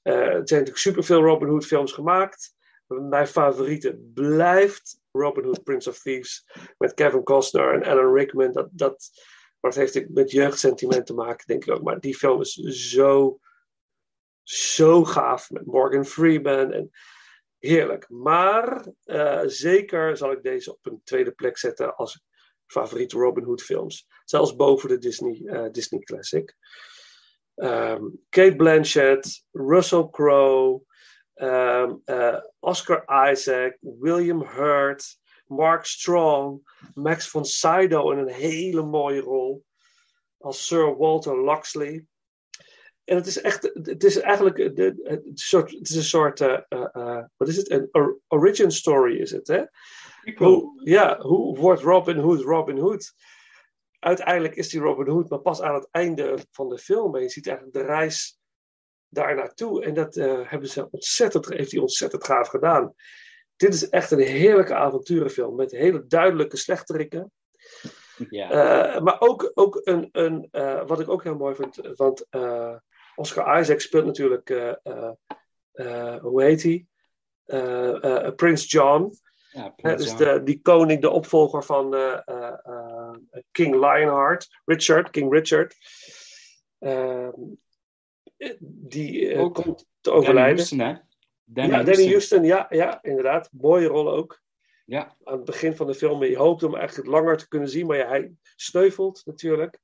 S2: Eh, er zijn natuurlijk superveel Robin Hood films gemaakt. Mijn favoriete blijft Robin Hood, Prince of Thieves. Met Kevin Costner en Alan Rickman. Dat, dat, maar het heeft met jeugdsentiment te maken, denk ik ook. Maar die film is zo, zo gaaf. Met Morgan Freeman. En heerlijk. Maar eh, zeker zal ik deze op een tweede plek zetten als favoriete Robin Hood films. Zelfs boven de Disney, eh, Disney Classic. Ehm, Kate Blanchett, Russell Crowe, ehm, eh, Oscar Isaac, William Hurt, Mark Strong, Max von Sydow in een hele mooie rol als Sir Walter Loxley. En het is echt, het is eigenlijk het, soort, het is een soort, eh, eh, eh, wat is het? Een or- origin story is het, hè? Hoe, ja, hoe wordt Robin Hood Robin Hood? Uiteindelijk is die Robin Hood, maar pas aan het einde van de film. En je ziet eigenlijk de reis daar naartoe. En dat hebben ze ontzettend, heeft hij ontzettend gaaf gedaan. Dit is echt een heerlijke avonturenfilm met hele duidelijke slechterikken.
S3: Ja.
S2: Maar ook, ook een, een wat ik ook heel mooi vind, want Oscar Isaac speelt natuurlijk, eh, eh, eh, hoe heet hij? Prince John.
S3: ja, Prins
S2: dus
S3: John.
S2: de, die koning, de opvolger van King Lionheart, Richard, King Richard. Ehm, die
S3: Ook
S2: komt te
S3: Danny
S2: overlijden.
S3: Houston, hè? Danny
S2: ja, Danny
S3: Houston.
S2: Houston, ja, ja, inderdaad. Mooie rol ook.
S3: Ja,
S2: Aan het begin van de film, je hoopt hem eigenlijk langer te kunnen zien, maar ja, hij sneuvelt natuurlijk.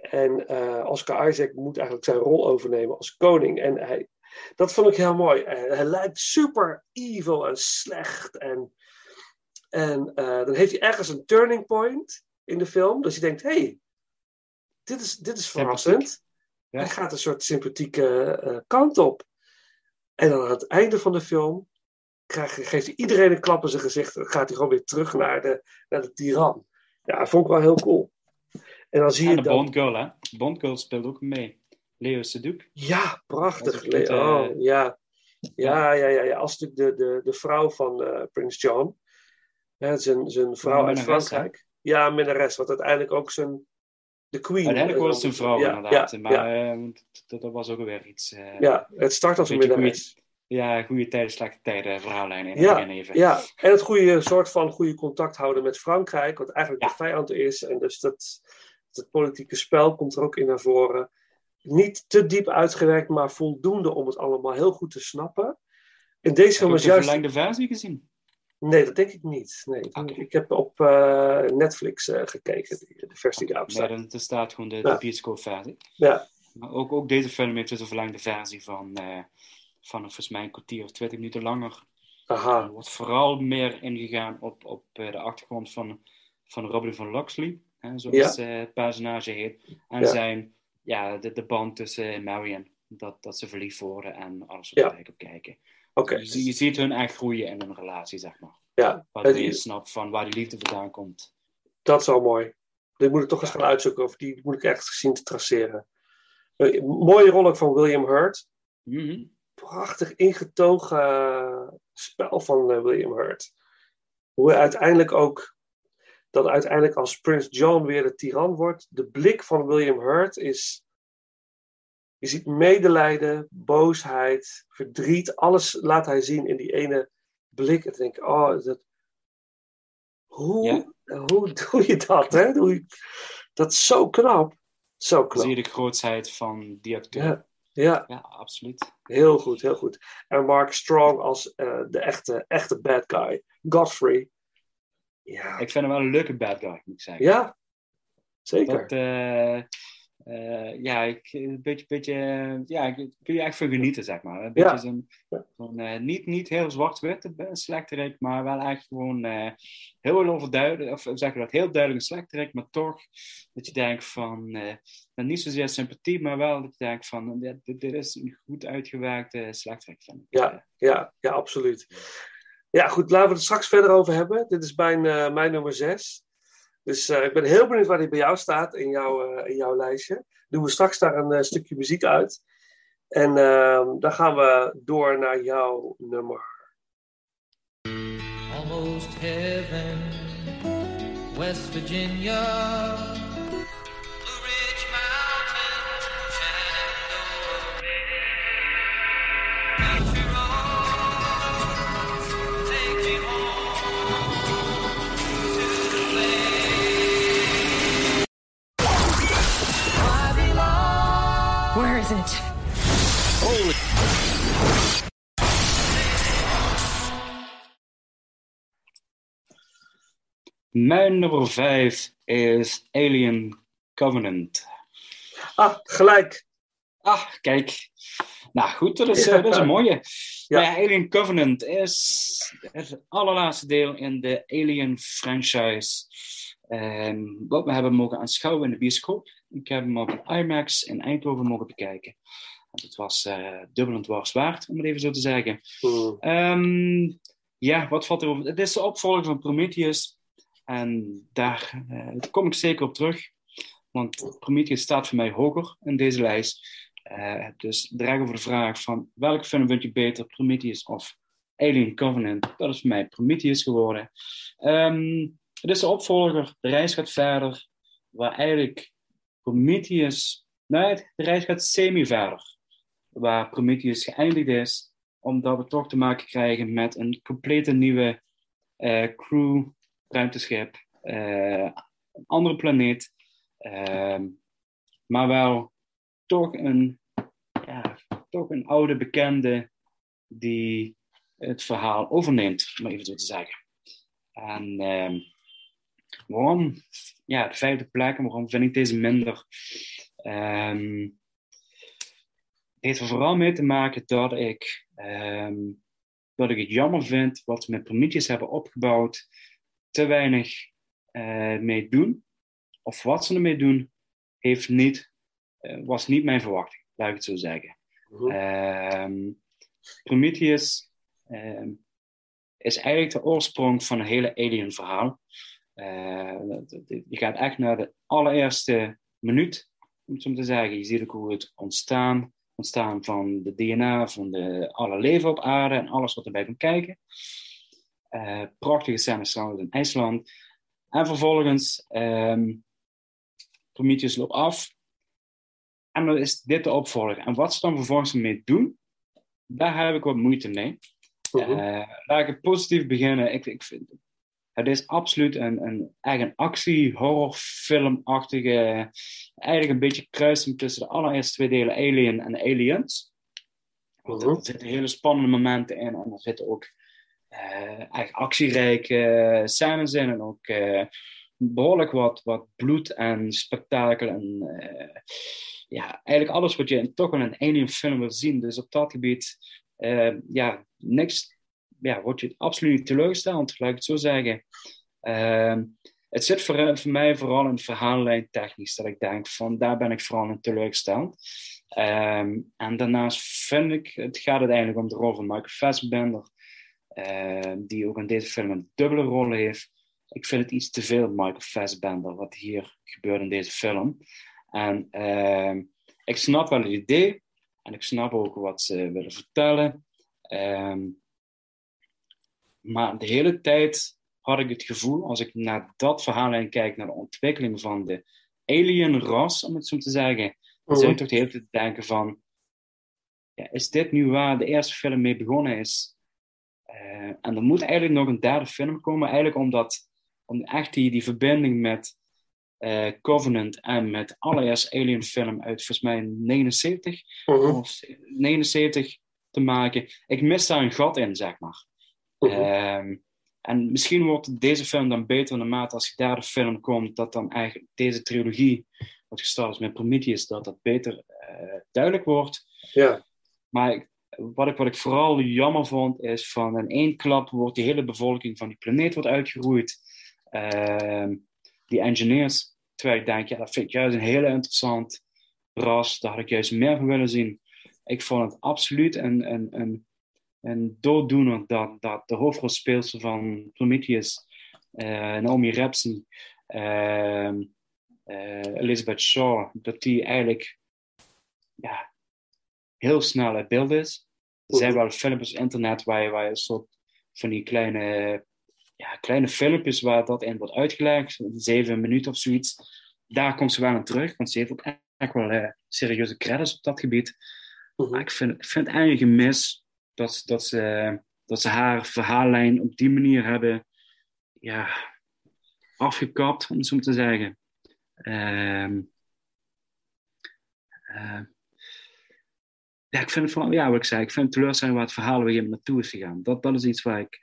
S2: En eh, Oscar Isaac moet eigenlijk zijn rol overnemen als koning. En hij, dat vond ik heel mooi. Eh, hij lijkt super evil en slecht. En, en eh, dan heeft hij ergens een turning point in de film. Dus je denkt, hé, hey, dit, is, dit is verrassend.
S3: Ja.
S2: Hij gaat een soort sympathieke kant op. En dan aan het einde van de film krijg, geeft hij iedereen een klap in zijn gezicht. Dan gaat hij gewoon weer terug naar de, naar de tiran. Ja, dat vond ik wel heel cool. En dan zie
S3: en
S2: je
S3: de
S2: dan...
S3: Bond Girl, hè? Bond Girl speelt ook mee. Leo Seduk.
S2: Ja, prachtig.
S3: Dat is goed,
S2: oh,
S3: eh,
S2: ja. Ja, ja, ja, ja. Als de, de, de, vrouw van eh, Prins John. Hè, zijn, zijn vrouw uit Frankrijk. Ja, minnares. Wat uiteindelijk ook zijn... De queen.
S3: Uiteindelijk was het een vrouw,
S2: ja,
S3: inderdaad.
S2: Ja,
S3: maar
S2: ja,
S3: eh, dat, dat was ook weer iets. eh,
S2: ja, het start als een minnares.
S3: Ja, goede tijden, slechte tijden, verhaallijn in
S2: Ja,
S3: even.
S2: ja, en het goede soort van goede contact houden met Frankrijk, wat eigenlijk de vijand is. En dus dat, dat politieke spel komt er ook in naar voren. Niet te diep uitgewerkt, maar voldoende om het allemaal heel goed te snappen. En deze
S3: Heb
S2: film
S3: je ook
S2: is
S3: de
S2: juist.
S3: verlengde versie gezien?
S2: Nee, dat denk ik niet. Nee. Ik heb op eh, Netflix eh, gekeken, de, de versie die daarop staat.
S3: dan er staat gewoon de,
S2: Ja.
S3: de bioscoopversie.
S2: Ja,
S3: Maar ook, ook deze film heeft dus een verlengde versie van, eh, van volgens mij een kwartier of twintig minuten langer. Er
S2: aha.
S3: wordt vooral meer ingegaan op, op de achtergrond van, van Robin van Loxley, hè, zoals eh, het personage heet. En
S2: Ja.
S3: zijn, ja, de, de band tussen Marion, dat, dat ze verliefd worden en alles wat
S2: Ja.
S3: komt kijken.
S2: Oké.
S3: Je, je ziet hun echt groeien in hun relatie, zeg maar.
S2: Ja,
S3: Waardoor je snapt van waar die liefde vandaan komt.
S2: dat is al mooi. Dit moet ik toch eens gaan uitzoeken, of die moet ik echt zien te traceren. Eh, mooie rol ook van William Hurt.
S3: Mhm.
S2: Prachtig ingetogen eh, spel van eh, William Hurt. Hoe hij uiteindelijk ook, dat uiteindelijk als Prins John weer de tiran wordt. De blik van William Hurt is, je ziet medelijden, boosheid, verdriet. Alles laat hij zien in die ene blik. En denk ik, oh, dat, hoe,
S3: Ja.
S2: hoe doe je dat? Hè? Je- dat is zo knap. Zo
S3: Dan
S2: knap.
S3: zie je de grootsheid van die acteur.
S2: Ja, ja,
S3: Ja, absoluut.
S2: heel goed, heel goed. En Mark Strong als eh, de echte, echte bad guy. Godfrey. Ja,
S3: Ik vind hem wel een leuke bad guy, moet ik zeggen.
S2: ja zeker.
S3: Dat, eh, eh, ja, ik, een beetje, beetje, ja, kun je echt van genieten, zeg maar. Een beetje
S2: Ja.
S3: zo'n, eh, niet, niet heel zwart-wit, slechterik, maar wel echt gewoon heel overduidelijk, of zeg je dat, heel duidelijk een slechterik, maar toch dat je denkt van, nou, niet zozeer sympathie, maar wel dat je denkt van, dit, dit dit is een goed uitgewerkte slechterik, vind ik.
S2: Ja, ja, ja, absoluut. Ja, goed, laten we het straks verder over hebben. Dit is mijn, eh, mijn nummer 6. Dus eh, ik ben heel benieuwd waar die bij jou staat in, jouw eh, in jouw lijstje. Doen we straks daar een stukje muziek uit. En ehm, dan gaan we door naar jouw nummer.
S9: Almost heaven, West Virginia.
S3: Mijn nummer 5 is Alien Covenant.
S2: Ah, gelijk.
S3: Ah, kijk. Nou goed, dat is, eh, dat is een mooie.
S2: Ja.
S3: Ja. Alien Covenant is het allerlaatste deel in de Alien franchise. Ehm, wat we hebben mogen aanschouwen in de bioscoop. Ik heb hem op IMAX in Eindhoven mogen bekijken. En Het was eh dubbel en dwars waard, om het even zo te zeggen.
S2: Hmm.
S3: Ehm, ja, wat valt erover? Het is de opvolger van Prometheus. En daar eh, kom ik zeker op terug. Want Prometheus staat voor mij hoger in deze lijst. Eh, dus draag over de vraag van welke film vind je beter, Prometheus of Alien Covenant? Dat is voor mij Prometheus geworden. Ehm, het is de opvolger, de reis gaat verder, waar eigenlijk Prometheus, nee, de reis gaat semi verder, waar Prometheus geëindigd is, omdat we toch te maken krijgen met een complete nieuwe eh, crew, ruimteschip, eh, een andere planeet, ehm, maar wel toch een, ja, toch een oude bekende die het verhaal overneemt, om even zo te zeggen. En ehm, waarom? Ja, de vijfde plek, en waarom vind ik deze minder? Ehm, het heeft er vooral mee te maken dat ik, ehm, dat ik het jammer vind wat we met Prometheus hebben opgebouwd, te weinig eh, mee doen. Of wat ze ermee doen, heeft niet, eh, was niet mijn verwachting, laat ik het zo zeggen.
S2: Mhm.
S3: Ehm, Prometheus is eigenlijk de oorsprong van een hele alien verhaal. Eh, je gaat echt naar de allereerste minuut, om het zo te zeggen. Je ziet ook hoe het ontstaan, ontstaan van de DNA, van de, alle leven op aarde en alles wat erbij komt kijken. Eh, prachtige scènes trouwens in IJsland. En vervolgens, ehm Prometheus loopt af. En dan is dit de opvolger. En wat ze dan vervolgens mee doen, daar heb ik wat moeite mee. Eh, laat ik het positief beginnen. Ik, ik vind, het is absoluut een, een, eigenlijk een actie-horrorfilmachtige, eigenlijk een beetje kruising tussen de allereerste twee delen Alien en Aliens. Want
S2: Mhm.
S3: Er zitten hele spannende momenten in en er zitten ook eh, eigenlijk actierijke scènes in en ook eh, behoorlijk wat, wat bloed en spektakel en eh, ja, eigenlijk alles wat je in, toch in een alien film wil zien. Dus op dat gebied, eh, ja, niks, ja, word je absoluut teleurgesteld, laat ik het zo zeggen. Ehm, het zit voor, mij vooral in verhaallijn technisch, dat ik denk van daar ben ik vooral in teleurgesteld. Ehm, en daarnaast vind ik, het gaat uiteindelijk om de rol van Michael Fassbender, eh, die ook in deze film een dubbele rol heeft. ik vind het iets te veel Michael Fassbender, wat hier gebeurt in deze film. En ehm, ik snap wel het idee, en ik snap ook wat ze willen vertellen. Ehm, maar de hele tijd had ik het gevoel, als ik naar dat verhaallijn kijk, naar de ontwikkeling van de alien ras, om het zo te zeggen, dan zou je toch de hele tijd denken van, ja, is dit nu waar de eerste film mee begonnen is? Eh, en er moet eigenlijk nog een derde film komen, eigenlijk omdat om echt die, die verbinding met eh, Covenant en met de allereerste Alien film uit volgens mij 79 of 79 te maken. Ik mis daar een gat in, zeg maar. Ehm, en misschien wordt deze film dan beter naarmate als die derde film komt, dat dan eigenlijk deze trilogie, wat gestart is met Prometheus, dat dat beter eh, duidelijk wordt.
S2: Ja.
S3: Maar ik- wat ik, wat ik vooral jammer vond, is van in één klap wordt die hele bevolking van die planeet wordt uitgeroeid. Ehm, die engineers, terwijl ik denk, ja, dat vind ik juist een hele interessant ras. Daar had ik juist meer van willen zien. Ik vond het absoluut een, een, een, een dooddoener dat, dat de hoofdrolspeelster van Prometheus, eh, Naomi Rapson, ehm, eh, Elizabeth Shaw, dat die eigenlijk ja, heel snel uit beeld is. Er zijn wel filmpjes op internet waar je, waar je een soort van die kleine, ja, kleine filmpjes waar dat in wordt uitgelegd, zeven minuten of zoiets. Daar komt ze wel aan terug, want ze heeft ook echt wel eh, serieuze credits op dat gebied. Maar ik vind, ik vind het eigenlijk een mis dat, dat, ze, dat ze haar verhaallijn op die manier hebben ja, afgekapt, om het zo te zeggen. Ehm, eh, ja, ik vind het vooral, ja, wat ik zei, ik vind het teleurstelling waar het verhaal weer naartoe is gegaan. Dat, dat is iets waar ik,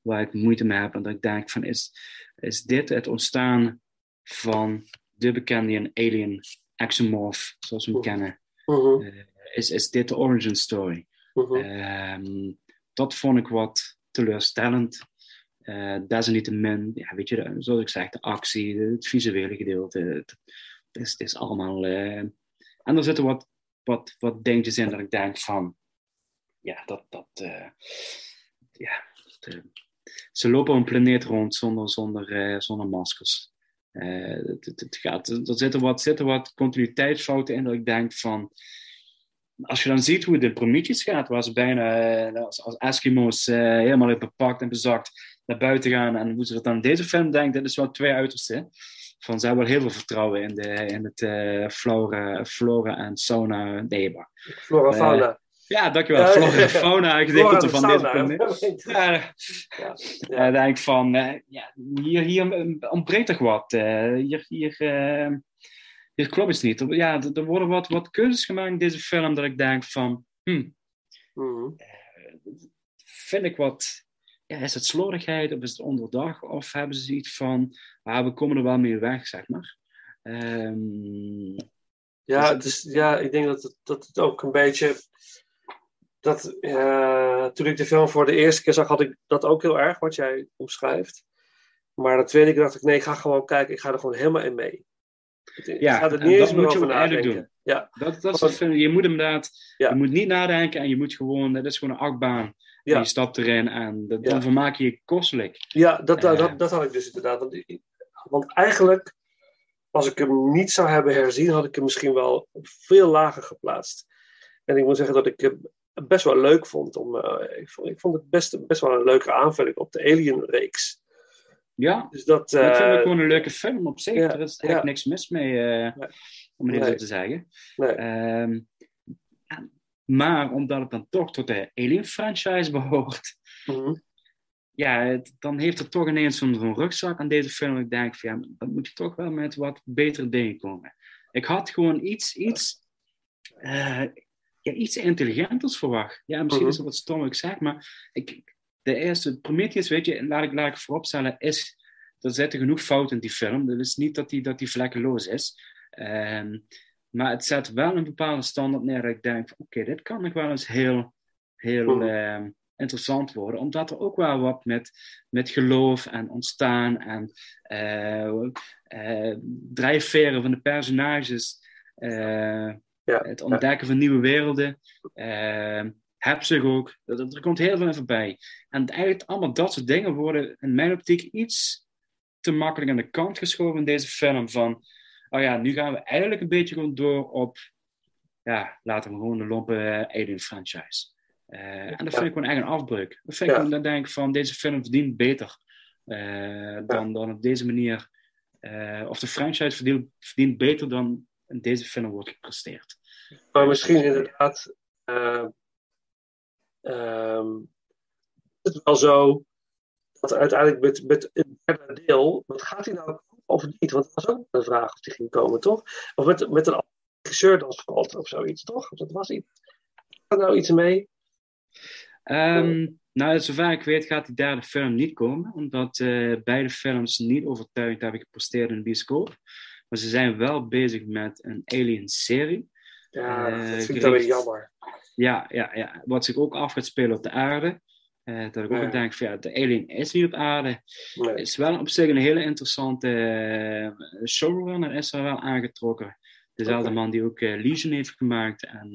S3: waar ik moeite mee heb. En dat ik denk van, is, is dit het ontstaan van de bekende alien exomorph, zoals we hem kennen?
S2: Mhm.
S3: Eh, is, is dit de origin story?
S2: Mhm.
S3: Ehm, dat vond ik wat teleurstellend. Eh desalniettemin, ja, weet je, zoals ik zeg, de actie, het visuele gedeelte, het, is, het is allemaal... eh, en er zitten wat, wat, wat dingetjes in dat ik denk van, ja, dat, dat, eh, ja, ze lopen op een planeet rond zonder, zonder, zonder maskers. Het gaat, er zitten wat, zitten wat continuïteitsfouten in dat ik denk van, als je dan ziet hoe het in Prometheus gaat, waar ze bijna eh, als, als Eskimo's eh, helemaal bepakt en bezakt naar buiten gaan en hoe ze het dan in deze film denkt, dat is wel twee uitersten. Van ze hebben wel heel veel vertrouwen in, de, in het eh, flora, flora en sauna. Nee, maar.
S2: Flora, fauna.
S3: ja, dankjewel.
S2: Ja,
S3: Flora fauna gedeelte
S2: en
S3: van film.
S2: hè?
S3: Ja,
S2: Ja,
S3: ja. denk ik van, ja, hier, hier ontbreekt toch wat. hier, hier, eh, hier klopt het niet. Ja, er worden wat, wat keuzes gemaakt in deze film dat ik denk van, hm,
S2: Mhm.
S3: vind ik wat, ja, is het slordigheid of is het onderdag of hebben ze iets van, ah, we komen er wel mee weg, zeg maar. Ehm,
S2: Ja, het is, ja, ik denk dat het, dat het ook een beetje. Dat, eh, toen ik de film voor de eerste keer zag, had ik dat ook heel erg, wat jij omschrijft. Maar de tweede keer dacht ik, nee, ik ga gewoon kijken, ik ga er gewoon helemaal in mee.
S3: Ja, en
S2: niet
S3: dat
S2: eens meer
S3: moet je
S2: over
S3: eigenlijk
S2: nadenken. Ja,
S3: Dat, dat is het. Je moet inderdaad,
S2: Ja.
S3: je moet niet nadenken en je moet gewoon, dat is gewoon een achtbaan.
S2: Ja.
S3: En je stapt erin en dat, dan vermaak je je kostelijk.
S2: ja dat, dat,
S3: Eh.
S2: dat, dat had ik dus inderdaad. Want, want eigenlijk, als ik hem niet zou hebben herzien, had ik hem misschien wel veel lager geplaatst. En ik moet zeggen dat ik hem best wel leuk vond. Om, eh, ik, vond, ik vond het best, best wel een leuke aanvulling op de Alien-reeks.
S3: Ja,
S2: Dus dat,
S3: ik vind
S2: eh,
S3: het gewoon een leuke film op zich.
S2: ja,
S3: er is eigenlijk
S2: ja.
S3: niks mis mee, eh,
S2: Nee.
S3: om het even
S2: Nee.
S3: zo te zeggen.
S2: nee.
S3: Ehm, maar omdat het dan toch tot de Alien franchise behoort,
S2: Mhm.
S3: ja, het- dan heeft het toch ineens zo'n rugzak aan deze film. Ik denk van ja, dan moet je toch wel met wat betere dingen komen. Ik had gewoon iets, iets, eh, ja, iets intelligenters verwacht. Ja, misschien
S2: Mhm.
S3: is het wat stom wat ik zeg, maar ik, de eerste Prometheus, weet je, laat ik, laat ik vooropstellen, is, er zitten genoeg fouten in die film. Het is niet dat die, dat die vlekkeloos is. Ehm, maar het zet wel een bepaalde standaard neer dat ik denk, oké, dit kan nog wel eens heel, heel
S2: Mhm.
S3: ehm, interessant worden. Omdat er ook wel wat met, met geloof en ontstaan en eh, eh, drijfveren van de personages, eh,
S2: Ja,
S3: het ontdekken van nieuwe werelden, eh, heb zich ook. Er, er komt heel veel in voorbij. En eigenlijk allemaal dat soort dingen worden in mijn optiek iets te makkelijk aan de kant geschoven in deze film. Van, oh ja, nu gaan we eigenlijk een beetje gewoon door op, ja, laten we gewoon de lompe eh, Alien franchise. Eh, en dat vind ik gewoon echt een afbreuk. Dat vind ik
S2: Ja.
S3: gewoon, dan denk ik van, deze film verdient beter eh, dan, dan op deze manier. of de franchise verdient, verdient beter dan in deze film wordt gepresteerd.
S2: Maar misschien inderdaad. Is het wel zo dat uiteindelijk met, met het derde deel. Wat gaat hij nou of niet? Want dat was ook een vraag of die ging komen, toch? Of met, met een regisseur dan Scott of zoiets, toch? Of dat was iets. Gaat nou iets mee?
S3: Ehm, nou, zover ik weet gaat die derde film niet komen, omdat eh, beide films niet overtuigend hebben gepresteerd in de bioscoop. Maar ze zijn wel bezig met een Alien-serie.
S2: Ja,
S3: Eh,
S2: dat vind ik dan weer jammer.
S3: Ja, ja, ja, wat zich ook af gaat spelen op de aarde. Eh, dat ik ook
S2: Ja.
S3: denk van ja, de alien is niet op aarde.
S2: Nee.
S3: Is wel op zich een hele interessante eh, showrunner, is er wel aangetrokken. Dezelfde man die ook Legion heeft gemaakt en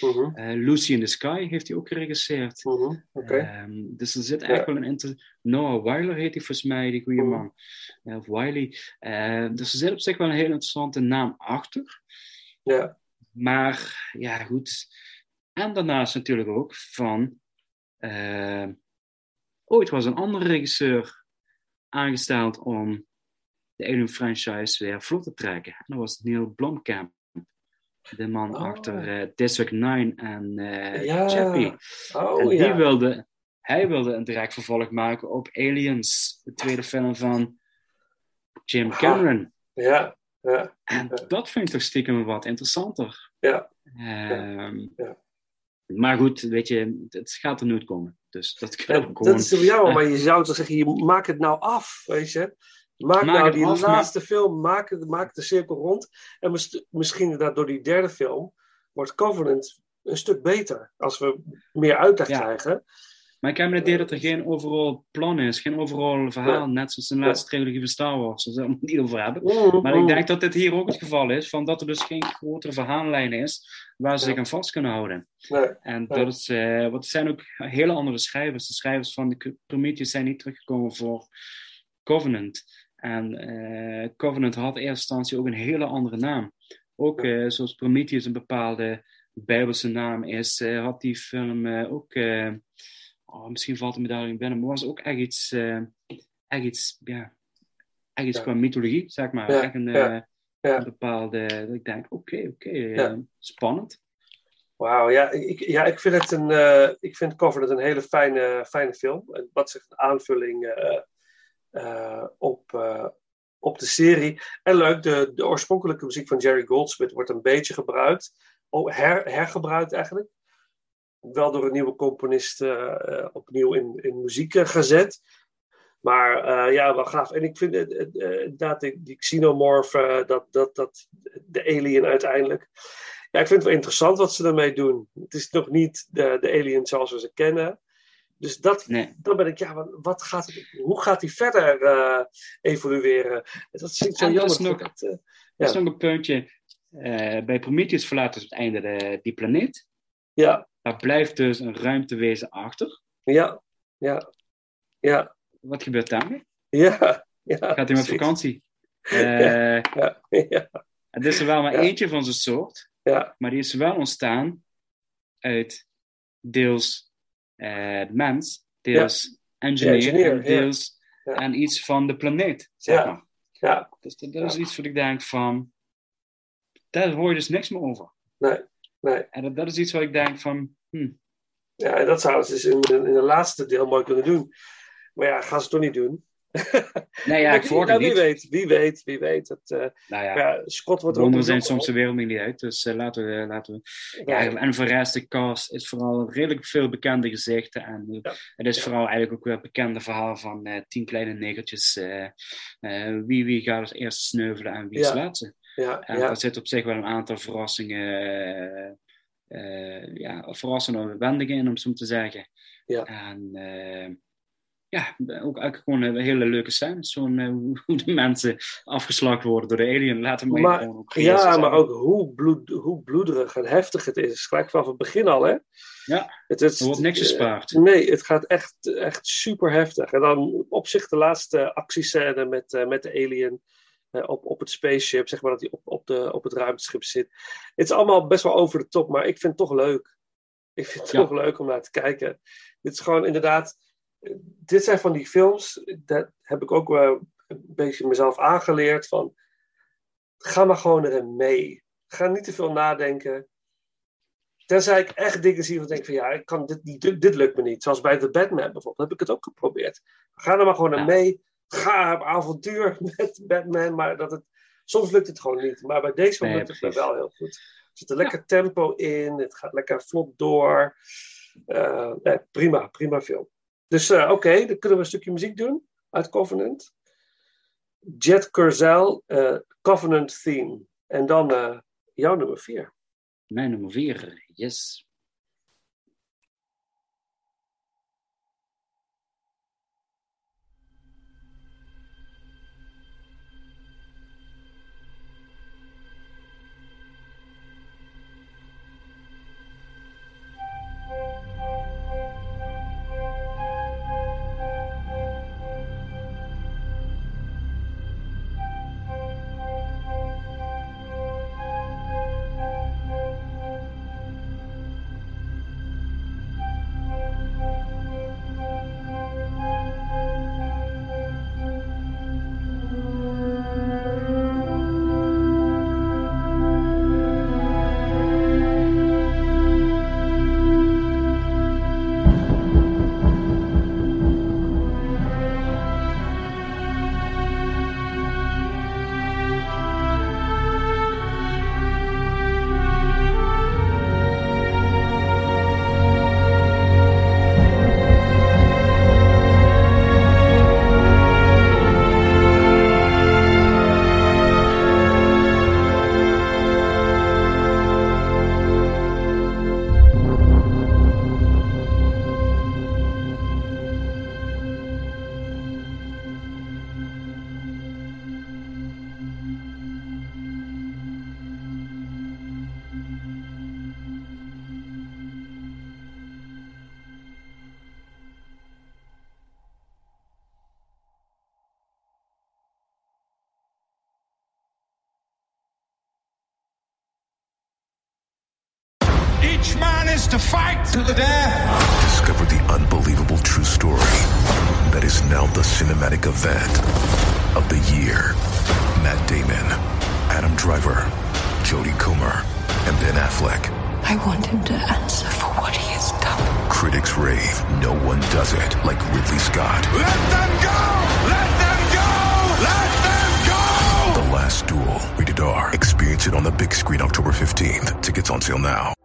S2: Mhm,
S3: Lucy in the Sky heeft hij ook geregisseerd.
S2: mhm.
S3: Ehm, dus er zit
S2: Ja.
S3: echt wel een inter... Noah Weiler heet hij volgens mij, die goede
S2: Mhm.
S3: man. Of Wiley. Dus er zit op zich wel een hele interessante naam achter.
S2: Ja.
S3: Maar ja, goed. En daarnaast natuurlijk ook van. eh, ooit was een andere regisseur aangesteld om de Alien franchise weer vlot te trekken. En dat was Neil Blomkamp. De man
S2: Oh.
S3: achter eh, District 9 en eh
S2: Ja.
S3: Chappie.
S2: Oh
S3: en die
S2: ja.
S3: wilde, hij wilde een direct vervolg maken op Aliens, de tweede film van Jim. Cameron.
S2: Ja. Ja.
S3: En dat vind ik toch stiekem wat interessanter.
S2: Ja.
S3: Ehm,
S2: Ja.
S3: Maar goed, weet je, het gaat er nooit komen. Dus dat
S2: Ja,
S3: we gewoon...
S2: dat is toch jammer,
S3: eh,
S2: maar je zou toch zeggen, je maak het nou af, weet je. Maak,
S3: Maak
S2: nou die
S3: af, maar-
S2: laatste film, maak, het, maak de cirkel rond. En mis- misschien inderdaad door die derde film wordt Covenant een stuk beter. Als we meer uitleg
S3: Ja.
S2: krijgen.
S3: Maar ik heb het idee dat er geen overal plan is, geen overal verhaal, net zoals in de laatste trilogie van Star Wars, daar zullen we het niet over hebben.
S2: Mm,
S3: Maar
S2: mm.
S3: ik denk dat dit hier ook het geval is, van dat er dus geen grotere verhaallijn is waar ze zich aan vast kunnen houden. En dat is, eh, want het zijn ook hele andere schrijvers. De schrijvers van de Prometheus zijn niet teruggekomen voor Covenant. En eh, Covenant had in eerste instantie ook een hele andere naam. Ook eh, zoals Prometheus een bepaalde Bijbelse naam is, eh, had die film eh, ook. Oh, misschien valt het me daar niet binnen, maar was ook echt iets. echt iets, ja. Echt iets
S2: Ja.
S3: qua mythologie, zeg maar.
S2: Ja,
S3: Echt een,
S2: ja,
S3: eh, een bepaalde. Dat ik denk, oké, oké, eh, spannend.
S2: Wauw, ja, ik, ja, ik vind het een, eh, ik vind Covenant een hele fijne, fijne film. En wat zegt een aanvulling op, op de serie. En leuk, de, de oorspronkelijke muziek van Jerry Goldsmith wordt een beetje gebruikt. Oh, her, hergebruikt eigenlijk. Wel door een nieuwe componist eh, eh, opnieuw in, in muziek eh, gezet. Maar ja, wel gaaf. En ik vind inderdaad die, die xenomorph, dat, dat, dat, de alien uiteindelijk. Ja, ik vind het wel interessant wat ze daarmee doen. Het is nog niet de, de alien zoals we ze kennen. Dus dat,
S3: Nee.
S2: dan ben ik, ja, wat, wat gaat hoe gaat hij verder evolueren? Dat vind ik zo
S3: er
S2: jammer.
S3: is nog-
S2: dat,
S3: Dat is nog een puntje. Bij Prometheus verlaten ze op het einde de, die planeet.
S2: Ja,
S3: Daar blijft dus een ruimtewezen achter.
S2: ja, ja, ja,
S3: Wat gebeurt daarmee?
S2: ja. ja
S3: Gaat hij met vakantie? Eh,
S2: Ja, ja,
S3: Het is er wel maar
S2: Ja.
S3: eentje van zijn soort.
S2: ja,
S3: Maar die is wel ontstaan uit deels eh, mens, deels engineer, deels en iets van de planeet. Zeg
S2: Ja.
S3: maar.
S2: ja.
S3: Dus dat, dat is iets wat ik denk van... Daar hoor je dus niks meer over.
S2: Nee, nee.
S3: En dat, dat is iets wat ik denk van... Hm,
S2: Ja, en dat zouden ze dus in, in de laatste deel mooi kunnen doen. Maar ja, gaan ze het toch niet doen.
S3: Nee, ja, ik
S2: nou,
S3: het
S2: wie weet, wie weet, wie weet. Het, eh,
S3: Nou ja,
S2: ja, Scott wordt ook
S3: zijn soms de wereld niet uit. Dus eh, laten we... Laten we ja,
S2: Ja.
S3: en voor de rest, de cast is vooral redelijk veel bekende gezichten. En eh,
S2: Ja.
S3: het is vooral eigenlijk ook weer het bekende verhaal van eh, tien kleine negertjes. eh, eh, wie, wie gaat als eerste sneuvelen en wie is laatste.
S2: Ja,
S3: En
S2: ja,
S3: daar zit op zich wel een aantal verrassingen, eh, ja, verrassende wendingen in, om zo te zeggen.
S2: Ja.
S3: En eh, ja, ook eigenlijk gewoon een hele leuke scène. Zo'n, hoe, de mensen afgeslagen worden door de alien. Laten we
S2: Maar,
S3: gewoon ook
S2: ja, maar ook hoe, bloed, hoe bloederig en heftig het is. Gelijk vanaf het begin al, hè?
S3: Ja,
S2: Het, het,
S3: er wordt niks gespaard.
S2: Nee, het gaat echt, echt super heftig. En dan op zich de laatste actiescène met, met de alien op, op het spaceship, zeg maar dat hij op, op, de, op het ruimteschip zit. Het is allemaal best wel over de top, maar ik vind het toch leuk. Ik vind het
S3: Ja.
S2: toch leuk om naar te kijken. Dit is gewoon inderdaad, eh, dit zijn van die films, dat heb ik ook wel een beetje mezelf aangeleerd van, ga maar gewoon erin mee. Ga niet te veel nadenken. Tenzij ik echt dingen zie van denk van ja, ik kan dit, dit, dit lukt me niet. Zoals bij The Batman bijvoorbeeld, heb ik het ook geprobeerd. Ga er maar gewoon
S3: Ja.
S2: mee. Ga op avontuur met Batman, maar dat het, soms lukt het gewoon niet. Maar bij deze
S3: Nee,
S2: lukt het me wel heel goed. Er zit een lekker tempo in, het gaat lekker vlot door. Eh, nee, prima, prima film. Dus eh, oké, dan kunnen we een stukje muziek doen uit Covenant. Jet Curzel, eh, Covenant Theme. En dan jouw nummer vier.
S3: Mijn nummer vier, yes.
S6: To the death.
S10: Discover the unbelievable true story that is now the cinematic event of the year. Matt Damon, Adam Driver, Jodie Comer, and Ben Affleck.
S11: I want him to answer for what he has done.
S10: Critics rave no one does it like Ridley Scott.
S6: Let them go! Let them go! Let them go!
S10: The Last Duel, rated R. Experience it on the big screen October 15th. Tickets on sale now.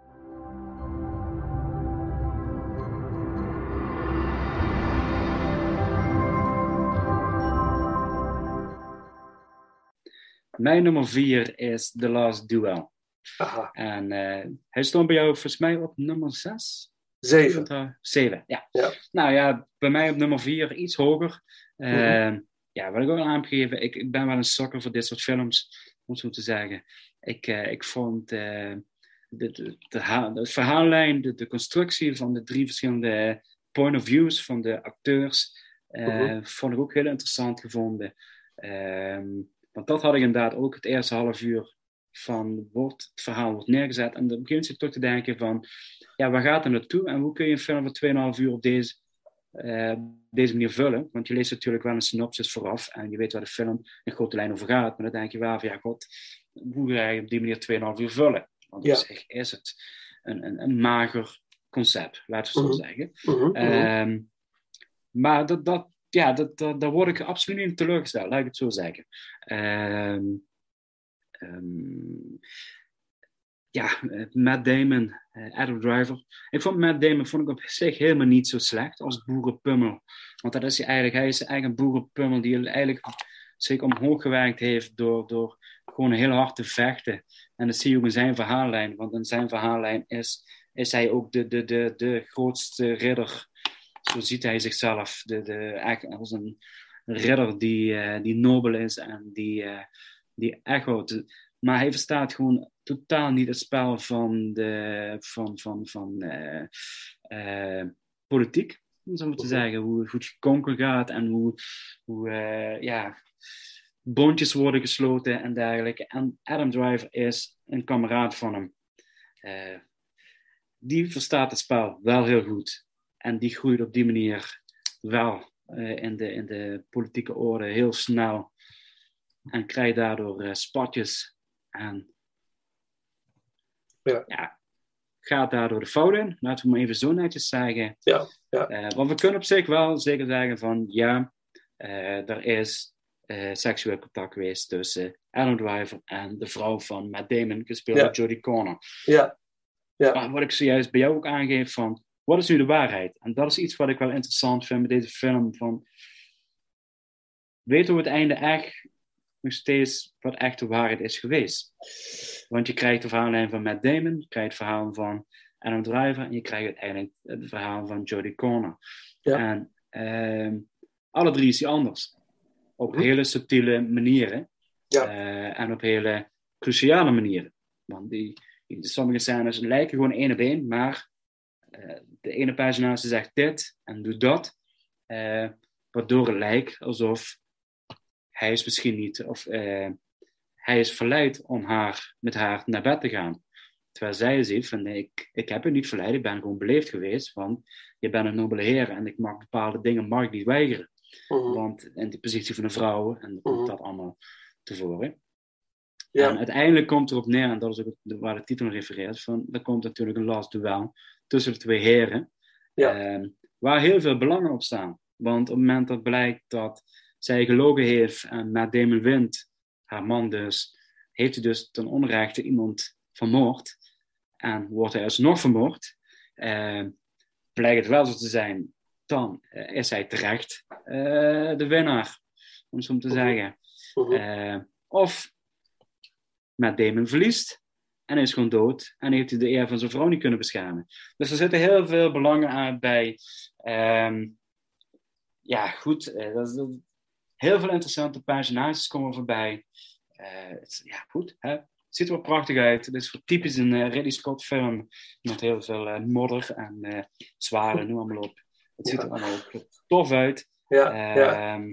S3: Mijn nummer vier is The Last Duel.
S2: Aha,
S3: En eh, hij stond bij jou volgens mij op nummer zes?
S2: zeven.
S3: Zeven, ja.
S2: Ja.
S3: Nou ja, bij mij op nummer vier iets hoger. Eh,
S2: Mhm.
S3: Ja, wat ik ook al aangegeven, ik, ik ben wel een sokker voor dit soort films, om zo te zeggen. Ik, eh, ik vond de, de, de, ha- de verhaallijn, de, de constructie van de drie verschillende point of views van de acteurs,
S2: Mhm.
S3: vond ik ook heel interessant gevonden. Ehm, want dat had ik inderdaad ook het eerste half uur van wordt, het verhaal wordt neergezet. En dan begint je toch te denken van, ja, waar gaat het naartoe? En hoe kun je een film van 2,5 uur op deze, eh, deze manier vullen? Want je leest natuurlijk wel een synopsis vooraf en je weet waar de film in grote lijnen over gaat. Maar dan denk je wel van, ja god, hoe ga je op die manier 2,5 uur vullen? Want op zich is het een, een, een mager concept, laten we zo
S2: Mhm.
S3: zeggen.
S2: Mhm.
S3: Ehm, maar dat, dat, ja, dat, dat, daar word ik absoluut niet teleurgesteld, laat ik het zo zeggen. Ehm, ehm, ja, eh, Matt Damon, eh, Adam Driver. Ik vond Matt Damon vond ik op zich helemaal niet zo slecht als boerenpummel. Want dat is hij eigenlijk. Hij is eigenlijk een boerenpummel die eigenlijk zich omhoog gewerkt heeft door, door gewoon heel hard te vechten. En dat zie je ook in zijn verhaallijn. Want in zijn verhaallijn is, is hij ook de, de, de, de grootste ridder zo ziet hij zichzelf de, de, eigenlijk als een ridder die, eh, die nobel is en die, eh, die. Maar hij verstaat gewoon totaal niet het spel van, de, van, van, van eh, politiek, om zo maar te zeggen. Hoe, het gekonkel gaat en hoe, hoe ja, bondjes worden gesloten en dergelijke. En Adam Driver is een kameraad van hem. Die verstaat het spel wel heel goed. En die groeit op die manier wel eh, in, de, in de politieke orde heel snel. En krijgt daardoor eh, spatjes. En
S2: Ja.
S3: gaat daardoor de fout in. Laten we maar even zo netjes zeggen.
S2: Ja, ja.
S3: Eh, want we kunnen op zich wel zeker zeggen van ja, er is seksueel contact geweest tussen Adam Driver en de vrouw van Matt Damon, gespeeld door Jodie Corner.
S2: Ja. Ja.
S3: Maar wat ik zojuist bij jou ook aangeef van, wat is nu de waarheid? En dat is iets wat ik wel interessant vind met deze film. Van, weten we het einde echt nog steeds wat echt de waarheid is geweest? Want je krijgt de verhaallijn van Matt Damon, je krijgt het verhaal van Adam Driver en je krijgt uiteindelijk het verhaal van Jodie Corner.
S2: Ja.
S3: En ehm, alle drie is die anders. Op hele subtiele manieren. Eh, en op hele cruciale manieren. Want die, die- sommige scènes lijken gewoon één op één, maar eh, de ene personage zegt dit en doet dat. eh, waardoor het lijkt alsof hij is misschien niet, of eh, hij is verleid om haar, met haar naar bed te gaan. Terwijl zij ziet van nee, ik, ik heb je niet verleid, ik ben gewoon beleefd geweest, want je bent een nobele heer en ik mag bepaalde dingen mag ik niet weigeren.
S2: Mhm.
S3: Want in de positie van een vrouw, en dan komt dat allemaal tevoren.
S2: Ja.
S3: En uiteindelijk komt erop neer, en dat is ook waar de titel refereert, van, er komt natuurlijk een last duel tussen de twee heren, ehm, waar heel veel belangen op staan. Want op het moment dat blijkt dat zij gelogen heeft en Matt Damon wint, haar man dus, heeft hij dus ten onrechte iemand vermoord en wordt hij alsnog vermoord, ehm, blijkt het wel zo te zijn, dan eh, is hij terecht eh, de winnaar, om zo te zeggen. Eh, of Matt Damon verliest en is gewoon dood en heeft hij de eer van zijn vrouw niet kunnen beschermen. Dus er zitten heel veel belangen aan bij. ehm, ja, goed. eh, dat is- dat- heel veel interessante personages komen voorbij. Eh, het ja, goed. Hè? Het ziet er wel prachtig uit. Het is voor typisch een eh, Ridley Scott film met heel veel modder en zware, noem maar op. Het ziet er allemaal tof uit.
S2: Ja, ja.
S3: Ehm,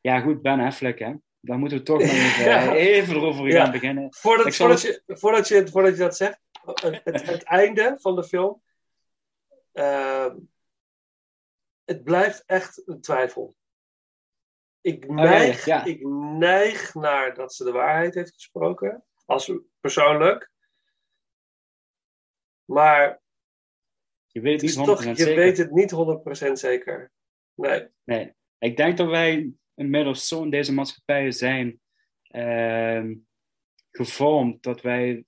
S3: ja, goed, Ben Affleck, hè. Daar moeten we toch nog even,
S2: Ja.
S3: even erover
S2: Ja.
S3: gaan beginnen.
S2: Voordat, voordat,
S3: het-
S2: je, voordat, je, voordat je dat zegt, het, het, het einde van de film. ehm, het blijft echt een twijfel. Ik
S3: Oh,
S2: neig,
S3: ja.
S2: ik neig naar dat ze de waarheid heeft gesproken. Als persoonlijk. Maar
S3: Je weet
S2: het
S3: niet 100%
S2: toch, je
S3: zeker.
S2: weet het niet 100% zeker. Nee.
S3: Nee, ik denk dat wij inmiddels zo in deze maatschappij zijn ehm, gevormd dat wij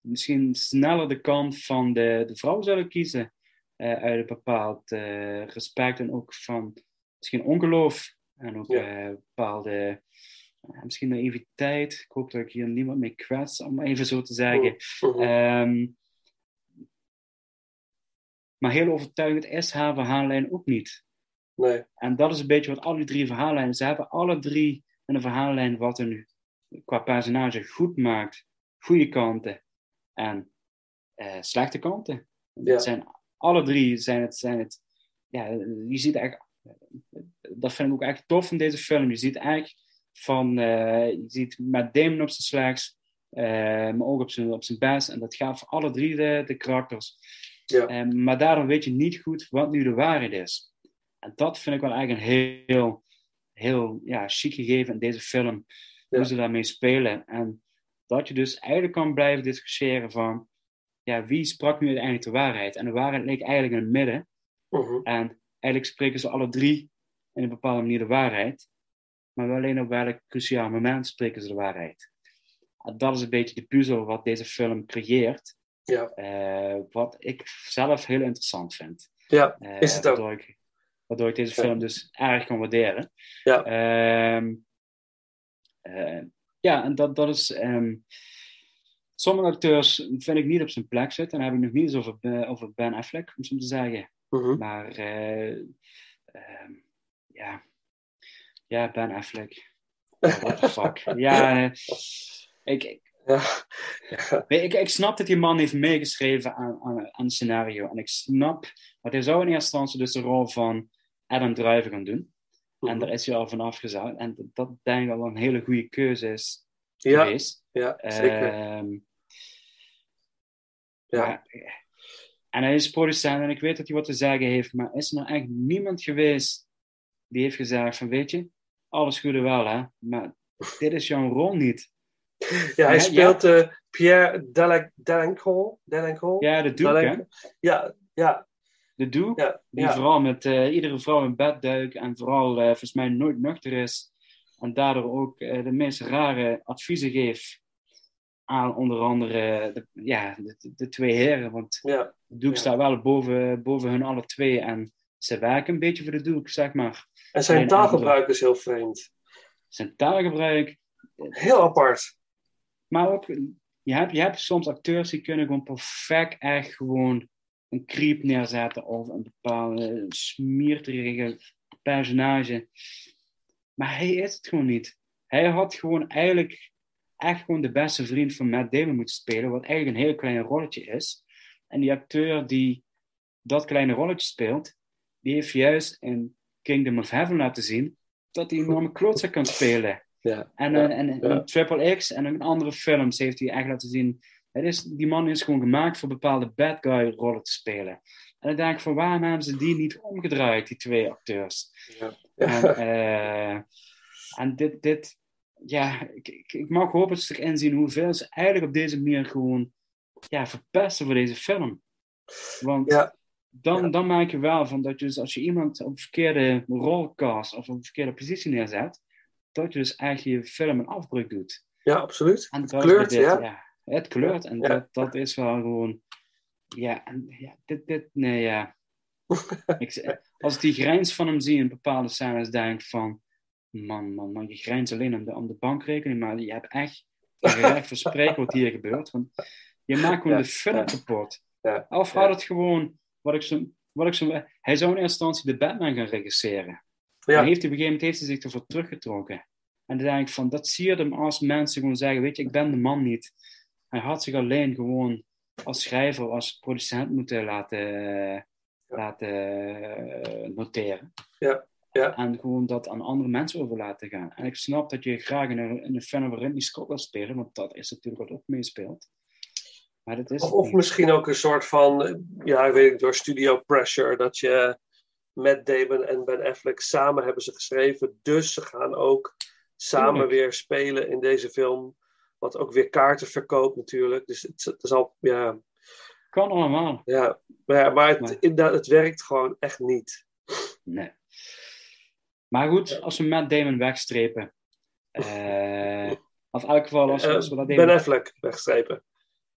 S3: misschien sneller de kant van de, de vrouw zullen kiezen eh, uit een bepaald eh, respect en ook van misschien ongeloof en ook
S2: Ja.
S3: eh, bepaalde misschien naïviteit. Ik hoop dat ik hier niemand mee kwets, om even zo te zeggen.
S2: Mhm.
S3: Ehm, maar heel overtuigend is haar verhaallijn ook niet.
S2: Nee.
S3: En dat is een beetje wat al die drie verhaallijnen. Ze hebben alle drie een verhaallijn wat hun qua personage goed maakt. Goede kanten en eh, slechte kanten.
S2: Ja.
S3: Zijn, alle drie zijn het, zijn het ja, je ziet eigenlijk, dat vind ik ook echt tof in deze film. Je ziet eigenlijk van, eh, je ziet met Damon op zijn slechts, eh, maar ook op zijn, op zijn best. En dat gaat voor alle drie de, de karakters.
S2: Ja.
S3: Eh, maar daarom weet je niet goed wat nu de waarheid is. En dat vind ik wel eigenlijk een heel, heel ja, chic gegeven in deze film. Hoe ze daarmee spelen. En dat je dus eigenlijk kan blijven discussiëren van... Ja, wie sprak nu uiteindelijk de waarheid? En de waarheid ligt eigenlijk in het midden.
S2: Mhm.
S3: En eigenlijk spreken ze alle drie in een bepaalde manier de waarheid. Maar wel alleen op welk cruciaal moment spreken ze de waarheid. En dat is een beetje de puzzel wat deze film creëert.
S2: Ja.
S3: Eh, wat ik zelf heel interessant vind.
S2: Ja,
S3: Eh,
S2: is het ook.
S3: Ik, waardoor ik deze
S2: Ja.
S3: film dus erg kan waarderen.
S2: Ja.
S3: Ehm, eh, ja, en dat, dat is... ehm, sommige acteurs vind ik niet op zijn plek zitten. En dan heb ik nog niet eens over, eh, over Ben Affleck, om zo te zeggen.
S2: Mhm.
S3: Maar eh, ehm, ja. ja, Ben Affleck. Ja, what the fuck. ja, ik, je, ik, ik snap dat die man heeft meegeschreven aan, aan, aan het scenario. En ik snap dat hij zou in eerste instantie dus de rol van Adam Driver gaan doen. En daar is hij al van afgezet. En dat, denk ik wel een hele goede keuze is
S2: Ja,
S3: geweest.
S2: ja, zeker.
S3: Ehm,
S2: Ja.
S3: maar- en hij is producent en ik weet dat hij wat te zeggen heeft. Maar is er nou echt niemand geweest die heeft gezegd van weet je, alles goed en wel hè. Maar dit is jouw rol niet.
S2: Ja, hij
S3: Ja,
S2: speelt eh, Pierre Delen- Delencourt. Delencourt?
S3: Ja, de Duke, hè?
S2: Ja, ja.
S3: De Doe,
S2: Ja,
S3: die
S2: ja.
S3: vooral met eh, iedere vrouw in bed duikt en vooral eh, volgens mij nooit nuchter is. En daardoor ook eh, de meest rare adviezen geeft aan onder andere de, ja, de, twee heren. Want
S2: ja.
S3: de Duke
S2: Ja.
S3: staat wel boven, boven hun alle twee en ze werken een beetje voor de Duke, zeg maar.
S2: En zijn taalgebruik is heel vreemd.
S3: Zijn taalgebruik.
S2: Heel apart.
S3: Maar ook, je hebt, je hebt soms acteurs die kunnen gewoon perfect echt gewoon een creep neerzetten of een bepaalde smierterige personage. Maar hij is het gewoon niet. Hij had gewoon eigenlijk echt gewoon de beste vriend van Matt Damon moeten spelen, wat eigenlijk een heel klein rolletje is. En die acteur die dat kleine rolletje speelt, die heeft juist in Kingdom of Heaven laten zien dat hij een enorme klootzak kan spelen.
S2: Ja.
S3: En,
S2: Ja,
S3: eh, en, en
S2: ja.
S3: in Triple X en in andere films heeft hij echt laten zien. Het is, die man is gewoon gemaakt voor bepaalde bad guy rollen te spelen. En dan denk ik van waarom hebben ze die niet omgedraaid, die twee acteurs?
S2: Ja.
S3: En, eh, en dit, dit ja, ik, ik, ik mag hopen dat ze erin zien hoeveel ze eigenlijk op deze manier gewoon ja, verpesten voor deze film. Want
S2: Ja.
S3: dan, dan merk je wel van dat je dus als je iemand op een verkeerde rol cast of op een verkeerde positie neerzet, dat je dus eigenlijk je film een afbreuk doet.
S2: Ja, absoluut.
S3: En dat
S2: kleurt,
S3: is dit,
S2: ja.
S3: Het kleurt. En dat, dat is wel gewoon. Ja, en, ja dit, dit, nee, ja. ik, als ik die grijns van hem zie in bepaalde scènes, denk ik van. Man, man, man, je grijnt alleen om de, om de bankrekening, maar je hebt echt recht voor spreken wat hier gebeurt. Want je maakt gewoon
S2: Ja.
S3: de film kapot.
S2: Ja.
S3: Of had het gewoon, wat ik zo, wat ik zo, hij zou in eerste instantie de Batman gaan regisseren.
S2: Ja.
S3: En heeft hij op een gegeven moment heeft hij zich ervoor teruggetrokken. En dan denk ik van, dat zie je hem als mensen gewoon zeggen, weet je, ik ben de man niet. Hij had zich alleen gewoon als schrijver, als producent moeten laten, laten eh, noteren.
S2: Ja, ja.
S3: En gewoon dat aan andere mensen over laten gaan. En ik snap dat je graag in een, in een film waar Ridley Scott wil spelen, want dat is natuurlijk wat ook meespeelt. Maar dat is
S2: Of, misschien ook een soort van, ja, ik weet niet, door studio pressure, dat je Matt Damon en Ben Affleck samen hebben ze geschreven. Dus ze gaan ook samen weer spelen in deze film. Wat ook weer kaarten verkoopt natuurlijk. Dus het, het is al, ja,
S3: Kan allemaal.
S2: ja. Maar, het,
S3: Maar-
S2: inderdaad, het werkt gewoon echt niet.
S3: Nee. Maar goed, als we Matt Damon wegstrepen. eh, of in elk geval, als,
S2: Eh,
S3: als we dat
S2: ben
S3: even...
S2: Affleck wegstrepen.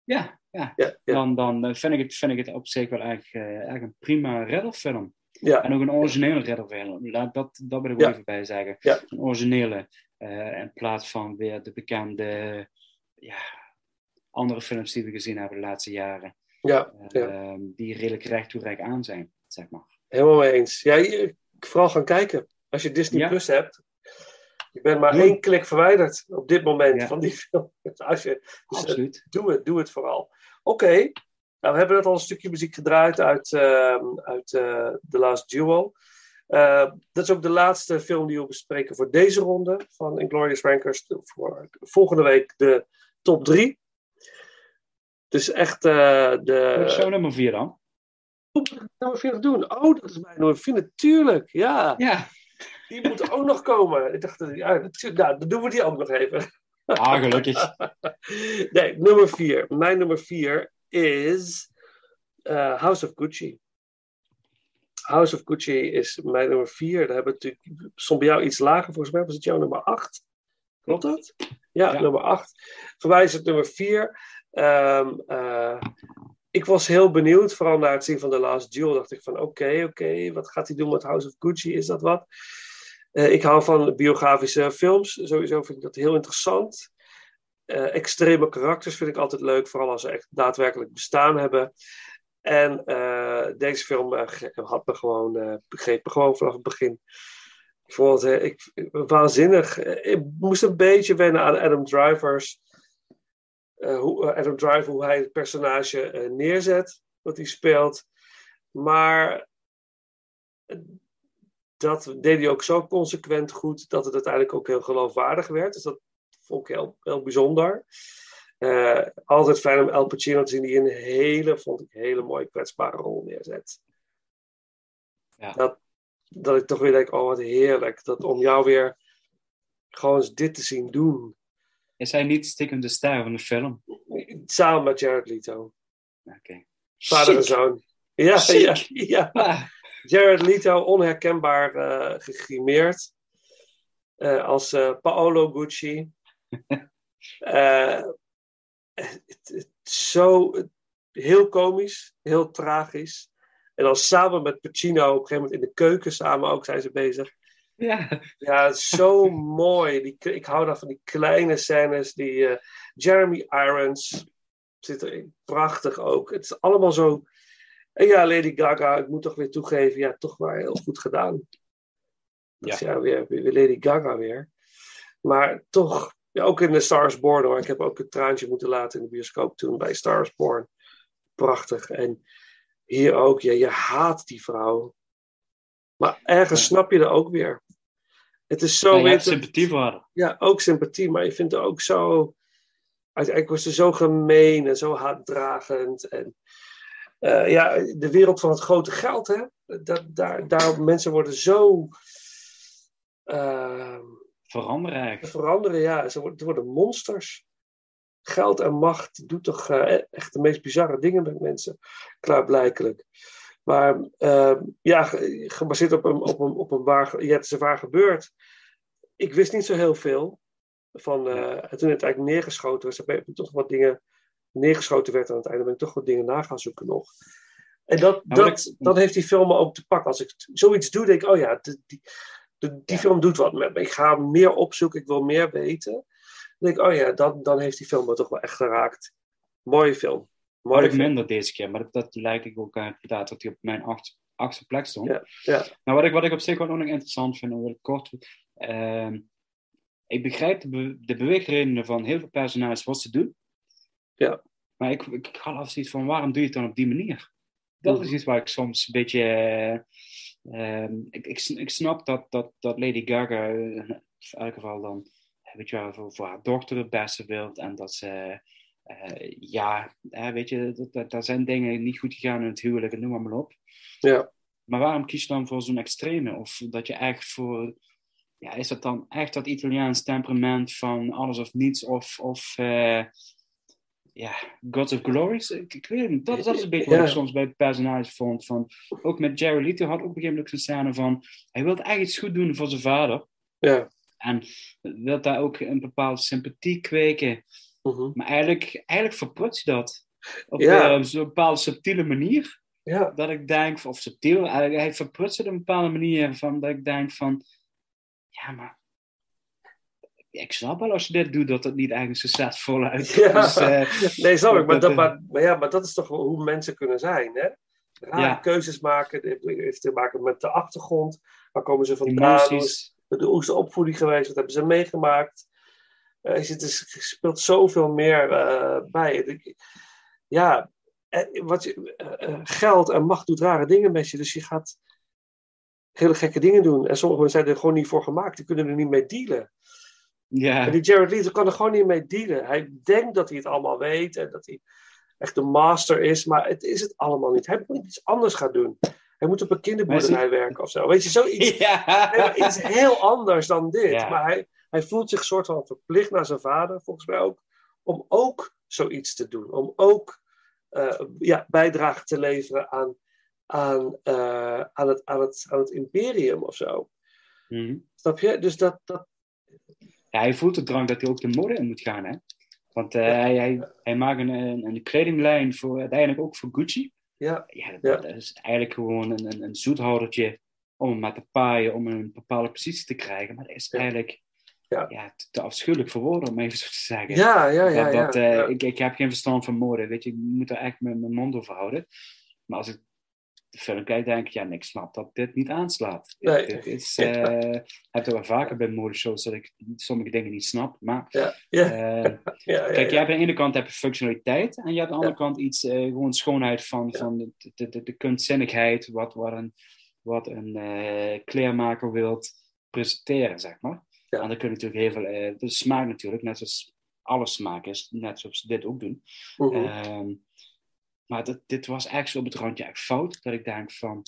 S3: Ja, ja.
S2: Ja, ja.
S3: Dan, dan eh, vind, ik het, vind ik het op zich wel echt, eh, echt een prima redderfilm.
S2: Ja.
S3: En ook een originele redderfilm. Laat dat, dat wil ik wel even bij zeggen.
S2: Ja.
S3: Een originele. Eh, in plaats van weer de bekende ja, andere films die we gezien hebben de laatste jaren.
S2: Ja, ja.
S3: Ehm, die redelijk recht toe recht aan zijn, zeg maar.
S2: helemaal mee eens. Ja, je- vooral gaan kijken. Als je Disney
S3: Ja.
S2: Plus hebt. Je bent maar één klik verwijderd op dit moment
S3: Ja.
S2: van die film. Dus Als je, dus, eh,
S3: Absoluut.
S2: doe het, doe het vooral. Oké, nou, we hebben net al een stukje muziek gedraaid uit, ehm, uit eh, The Last Duel. Eh, dat is ook de laatste film die we bespreken voor deze ronde van Inglourious Rankers. Voor volgende week de top drie. Dus echt eh, de...
S3: Jouw nummer vier dan?
S2: nummer 4 doen. Oh, dat is mijn nummer 4, natuurlijk. Ja.
S3: Ja.
S2: Die moet ook nog komen. Ik dacht, ja, nou, dan doen we die ook nog even.
S3: Ah, gelukkig.
S2: nee, nummer 4. Mijn nummer 4 is eh, House of Gucci. House of Gucci is mijn nummer 4. Daar hebben we natuurlijk, stond bij jou iets lager, volgens mij was het jouw nummer 8. Klopt dat? Ja,
S3: Ja.
S2: nummer 8. Voor mij is het nummer 4. Ehm, eh, ik was heel benieuwd, vooral na het zien van The Last Duel. Dacht ik van oké, oké, wat gaat hij doen met House of Gucci? Is dat wat? Eh, ik hou van biografische films. Sowieso vind ik dat heel interessant. Eh, extreme karakters vind ik altijd leuk, vooral als ze echt daadwerkelijk bestaan hebben. En eh, deze film eh, had me gewoon, eh begreep me gewoon vanaf het begin. Ik vond het ik, waanzinnig. Ik moest een beetje wennen aan Adam Driver's. hoe, Adam Driver, hoe hij het personage neerzet, wat hij speelt. Maar dat deed hij ook zo consequent goed dat het uiteindelijk ook heel geloofwaardig werd. Dus dat vond ik heel, heel bijzonder. Eh, altijd fijn om El Pacino te zien die een hele, vond ik, hele mooie kwetsbare rol neerzet.
S3: Ja.
S2: Dat, dat ik toch weer denk, oh wat heerlijk. Dat om jou weer gewoon eens dit te zien doen.
S3: Is hij niet stiekem de ster van de film?
S2: Samen met Jared Leto.
S3: Oké.
S2: Vader en zoon. Ja,
S3: Chic.
S2: ja, ja.
S3: Ah,
S2: Jared Leto, onherkenbaar eh gegrimeerd. Eh, als Paolo Gucci. Het, het, zo heel komisch, heel tragisch. En dan samen met Pacino, op een gegeven moment in de keuken samen ook zijn ze bezig.
S3: ja.
S2: Ja, zo mooi. Die, ik hou daar van die kleine scènes. Die, eh, Jeremy Irons zit erin. Prachtig ook. Het is allemaal zo. En ja, Lady Gaga, ik moet toch weer toegeven. Ja, toch maar heel goed gedaan. Dat is ja, weer, weer Lady Gaga weer. Maar toch, ja, ook in de Stars Born hoor. Ik heb ook een traantje moeten laten in de bioscoop toen bij Stars Born. Prachtig. En hier ook, ja, je haat die vrouw. Maar ergens snap je er ook weer. Het is zo
S3: Ja, je hebt sympathie voor haar.
S2: ja, ook sympathie, maar je vindt het ook zo. Uiteindelijk was ze zo gemeen en zo haatdragend. En eh, ja, de wereld van het grote geld, hè? Dat, daar, daar, mensen worden zo. eh,
S3: Veranderen eigenlijk.
S2: veranderen, ja. Ze worden, monsters. Geld en macht doet toch eh, echt de meest bizarre dingen met mensen, klaarblijkelijk. Maar eh, ja, ge- gebaseerd op een, op een, op een waar, ja, het is een waar gebeurd. Ik wist niet zo heel veel van. eh, en toen het eigenlijk neergeschoten was, heb ik toch wat dingen neergeschoten werd aan het einde, ben ik toch wat dingen na gaan zoeken nog. En dat,
S3: Nou,
S2: dat, dat heeft die film ook te pakken. Als ik zoiets doe, denk ik, oh ja, die, die, die, die film doet wat met me. Ik ga meer opzoeken, ik wil meer weten. Dan denk ik, oh ja, dan, dan heeft die film me toch wel echt geraakt. Mooie film. Mooie
S3: ik
S2: film.
S3: minder deze keer, maar dat, dat lijkt ik ook aan inderdaad dat hij op mijn acht, achtste plek stond.
S2: Ja, ja.
S3: Nou, wat ik, wat ik op zich wel nog interessant vind, ik kort. ehm, ik begrijp de, be- de beweegredenen van heel veel personages wat ze doen.
S2: Ja.
S3: Maar ik, ik had altijd zoiets van, waarom doe je het dan op die manier? Dat is
S2: Mhm.
S3: iets waar ik soms een beetje... eh, ehm, ik, ik, sn- ik snap dat, dat, dat Lady Gaga, eh, in elk geval dan, eh, weet je wel, voor, voor haar dochter het beste wilt. En dat ze, eh, ja, hè, weet je, dat, dat, daar zijn dingen niet goed gegaan in het huwelijk en noem maar, maar op.
S2: Ja.
S3: Maar waarom kies je dan voor zo'n extreme? Of dat je echt voor. Ja, is dat dan echt dat Italiaans temperament van alles of niets? Of. of ja, Gods of Glories? Ik, ik weet het niet. Dat, dat is een beetje wat ik soms bij personages vond. Van, ook met Jerry Leto had ook op een gegeven moment zo'n scène van. Hij wil echt iets goed doen voor zijn vader.
S2: Ja.
S3: En wil daar ook een bepaalde sympathie kweken.
S2: Mhm.
S3: Maar eigenlijk, eigenlijk verprutst je dat. Op
S2: Ja.
S3: eh, zo'n bepaalde subtiele manier
S2: Ja.
S3: dat ik denk, of subtiel, hij verprutst het op een bepaalde manier van dat ik denk van, ja, maar ik snap wel als je dit doet dat het niet eigenlijk succesvol uit.
S2: Ja.
S3: Dus, eh,
S2: nee, snap ik. Maar dat,
S3: eh,
S2: maar, maar ja, maar dat is toch wel hoe mensen kunnen zijn, hè? Rare
S3: Ja.
S2: keuzes maken. Het heeft te maken met de achtergrond. Waar komen ze vandaan? Hoe is, de opvoeding geweest? Wat hebben ze meegemaakt? Zit- er speelt zoveel meer bij. Ja, wat je, geld en macht doet rare dingen met je. Dus je gaat hele gekke dingen doen. En sommige mensen zijn er gewoon niet voor gemaakt. Die kunnen er niet mee dealen.
S3: Ja.
S2: En die Jared Leto kan er gewoon niet mee dealen. Hij denkt dat hij het allemaal weet en dat hij echt de master is, maar het is het allemaal niet. Hij moet iets anders gaan doen. Hij moet op een kinderboerderij werken of zo. Weet je, zoiets.
S3: Ja.
S2: Nee, iets heel anders dan dit.
S3: Ja.
S2: Maar hij, hij voelt zich soort van verplicht naar zijn vader, volgens mij ook, om ook zoiets te doen. Om ook eh, ja, bijdrage te leveren aan, aan, eh, aan, het, aan, het, aan het imperium of zo.
S3: Mhm.
S2: Snap je? Dus dat, dat,
S3: Ja, hij voelt de drang dat hij ook de mode in moet gaan, hè? Want eh, hij, hij, hij maakt een, een, een kledinglijn voor, uiteindelijk ook voor Gucci.
S2: ja,
S3: Ja, dat,
S2: Ja.
S3: dat is eigenlijk gewoon een, een, een zoethoudertje om hem maar te paaien, om een bepaalde positie te krijgen. Maar dat is eigenlijk
S2: Ja.
S3: ja, te, te afschuwelijk voor woorden, om even zo te zeggen.
S2: ja, ja, ja.
S3: dat,
S2: ja,
S3: dat,
S2: ja.
S3: Ik, ik heb geen verstand van mode, weet je. Ik moet er echt mijn, mijn mond over houden. Maar als ik de film kijk, denk ik, ja, ik snap dat dit niet aanslaat.
S2: Nee.
S3: Dit is, eh heb het wel vaker bij modeshows dat ik sommige dingen niet snap. Maar
S2: Ja, ja.
S3: eh,
S2: ja, ja,
S3: Kijk, je hebt aan de ene kant heb je functionaliteit en je hebt aan de andere kant iets, eh, gewoon schoonheid van, van de, de, de, de kunstzinnigheid, wat, wat een, wat een kleermaker wilt presenteren, zeg maar. En dan kun je natuurlijk heel veel, de smaak natuurlijk, net zoals alle smaak is, net zoals ze dit ook doen.
S2: Mhm.
S3: Maar dat, dit was echt zo op het randje echt fout, dat ik denk van,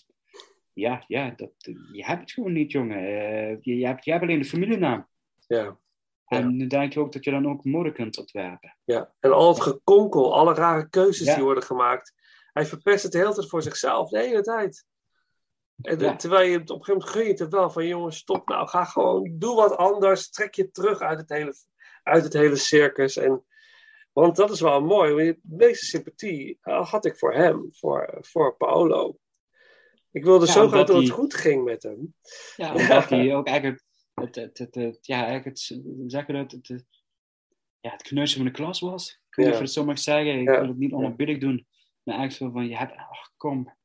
S3: ja, ja dat, je hebt het gewoon niet, jongen. Eh, je, je, hebt, je hebt alleen de familienaam.
S2: ja.
S3: En nu denk je ook dat je dan ook mode kunt ontwerpen.
S2: Ja, en al het gekonkel, alle rare keuzes
S3: Ja.
S2: die worden gemaakt. Hij verpest het de hele tijd voor zichzelf, de hele tijd. En,
S3: Ja.
S2: Terwijl je op een gegeven moment gun je het wel van, jongens, stop nou, ga gewoon, doe wat anders, trek je terug uit het hele, uit het hele circus. En, want dat is wel mooi, want de meeste sympathie eh, had ik voor hem, voor, voor Paolo. Ik wilde
S3: Ja,
S2: zo graag dat het goed ging met hem.
S3: Ja, omdat hij ook eigenlijk het, het, het, het- ja, eigenlijk het, hoe zeg je dat, het, het, ja, het kneusje van de klas was. Ik weet niet of je het zo mag zeggen, ik wil het niet onerbiedig doen. Maar eigenlijk zo van, je hebt, ach kom.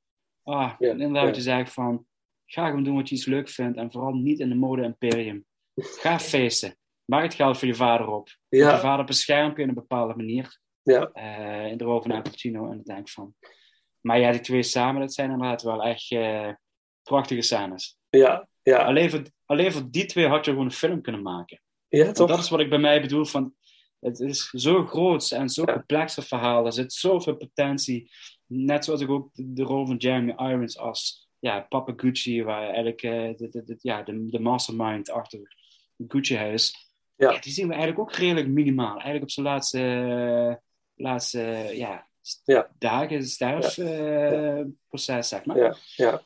S3: Ah, en inderdaad, je zegt van, ga gewoon doen wat je iets leuk vindt en vooral niet in de mode-imperium. Ga feesten. Maak het geld voor je vader op.
S2: Ja.
S3: Je vader beschermt je in een bepaalde manier.
S2: Ja,
S3: eh in de rol van Al Pacino. En dan denk van... Maar ja, die twee samen, dat zijn inderdaad wel echt eh, prachtige scènes.
S2: ja, ja,
S3: Alleen voor, alleen voor die twee had je gewoon een film kunnen maken.
S2: ja
S3: Want
S2: toch?
S3: dat is wat ik bij mij bedoel van... Het is zo groot en zo complex een verhaal. Er zit zoveel potentie. Net zoals ik ook de, rol van Jeremy Irons als ja, Papa Gucci, waar eigenlijk eh, de, de, de, ja, de, de mastermind achter Gucci is.
S2: Ja.
S3: Ja, die zien we eigenlijk ook redelijk minimaal. Eigenlijk op zijn laatste, laatste ja,
S2: Ja.
S3: dagen, sterfproces, zeg maar.
S2: Ja, ja.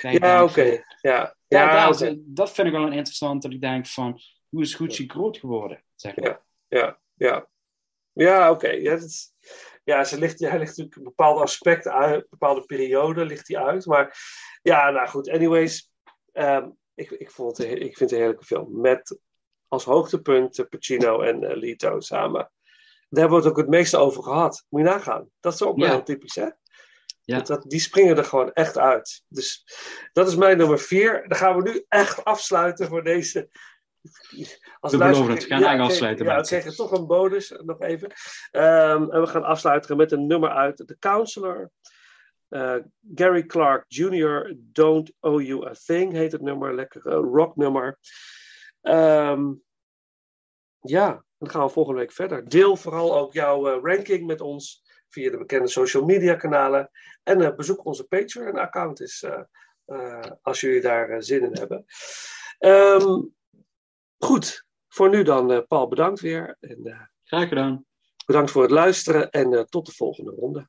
S2: Ja, oké. Ja,
S3: ja, dat, vind ik wel een interessant, dat ik denk van, hoe is Gucci groot geworden? Zeg maar.
S2: Ja, ja, ja. Ja, oké. Ja, dat ja, ze ligt, hij ligt natuurlijk een bepaalde aspecten uit, een bepaalde periode ligt hij uit. Maar ja, nou goed. Anyways, ehm, ik, ik, vond het, ik vind het een heerlijke film. Met als hoogtepunt eh, Pacino en eh, Lito samen. Daar hebben we het ook het meeste over gehad. Moet je nagaan. Dat is ook wel
S3: Ja.
S2: heel typisch, hè?
S3: Ja.
S2: Dat, die springen er gewoon echt uit. Dus dat is mijn nummer vier. Dan gaan we nu echt afsluiten voor deze. Als
S3: We beloven het. We gaan
S2: oké,
S3: afsluiten,
S2: Ja, we kregen toch een bonus, nog even. Ehm, en we gaan afsluiten met een nummer uit The Counselor. Eh, Gary Clark Jr., Don't Owe You a Thing heet het nummer. Lekker rocknummer. Ehm, ja, dan gaan we volgende week verder. Deel vooral ook jouw eh, ranking met ons via de bekende social media kanalen. En eh, bezoek onze Patreon-account eens, eh, als jullie daar zin in hebben. Ehm, goed, voor nu dan, Paul, bedankt weer. En,
S3: Graag gedaan.
S2: bedankt voor het luisteren en tot de volgende ronde.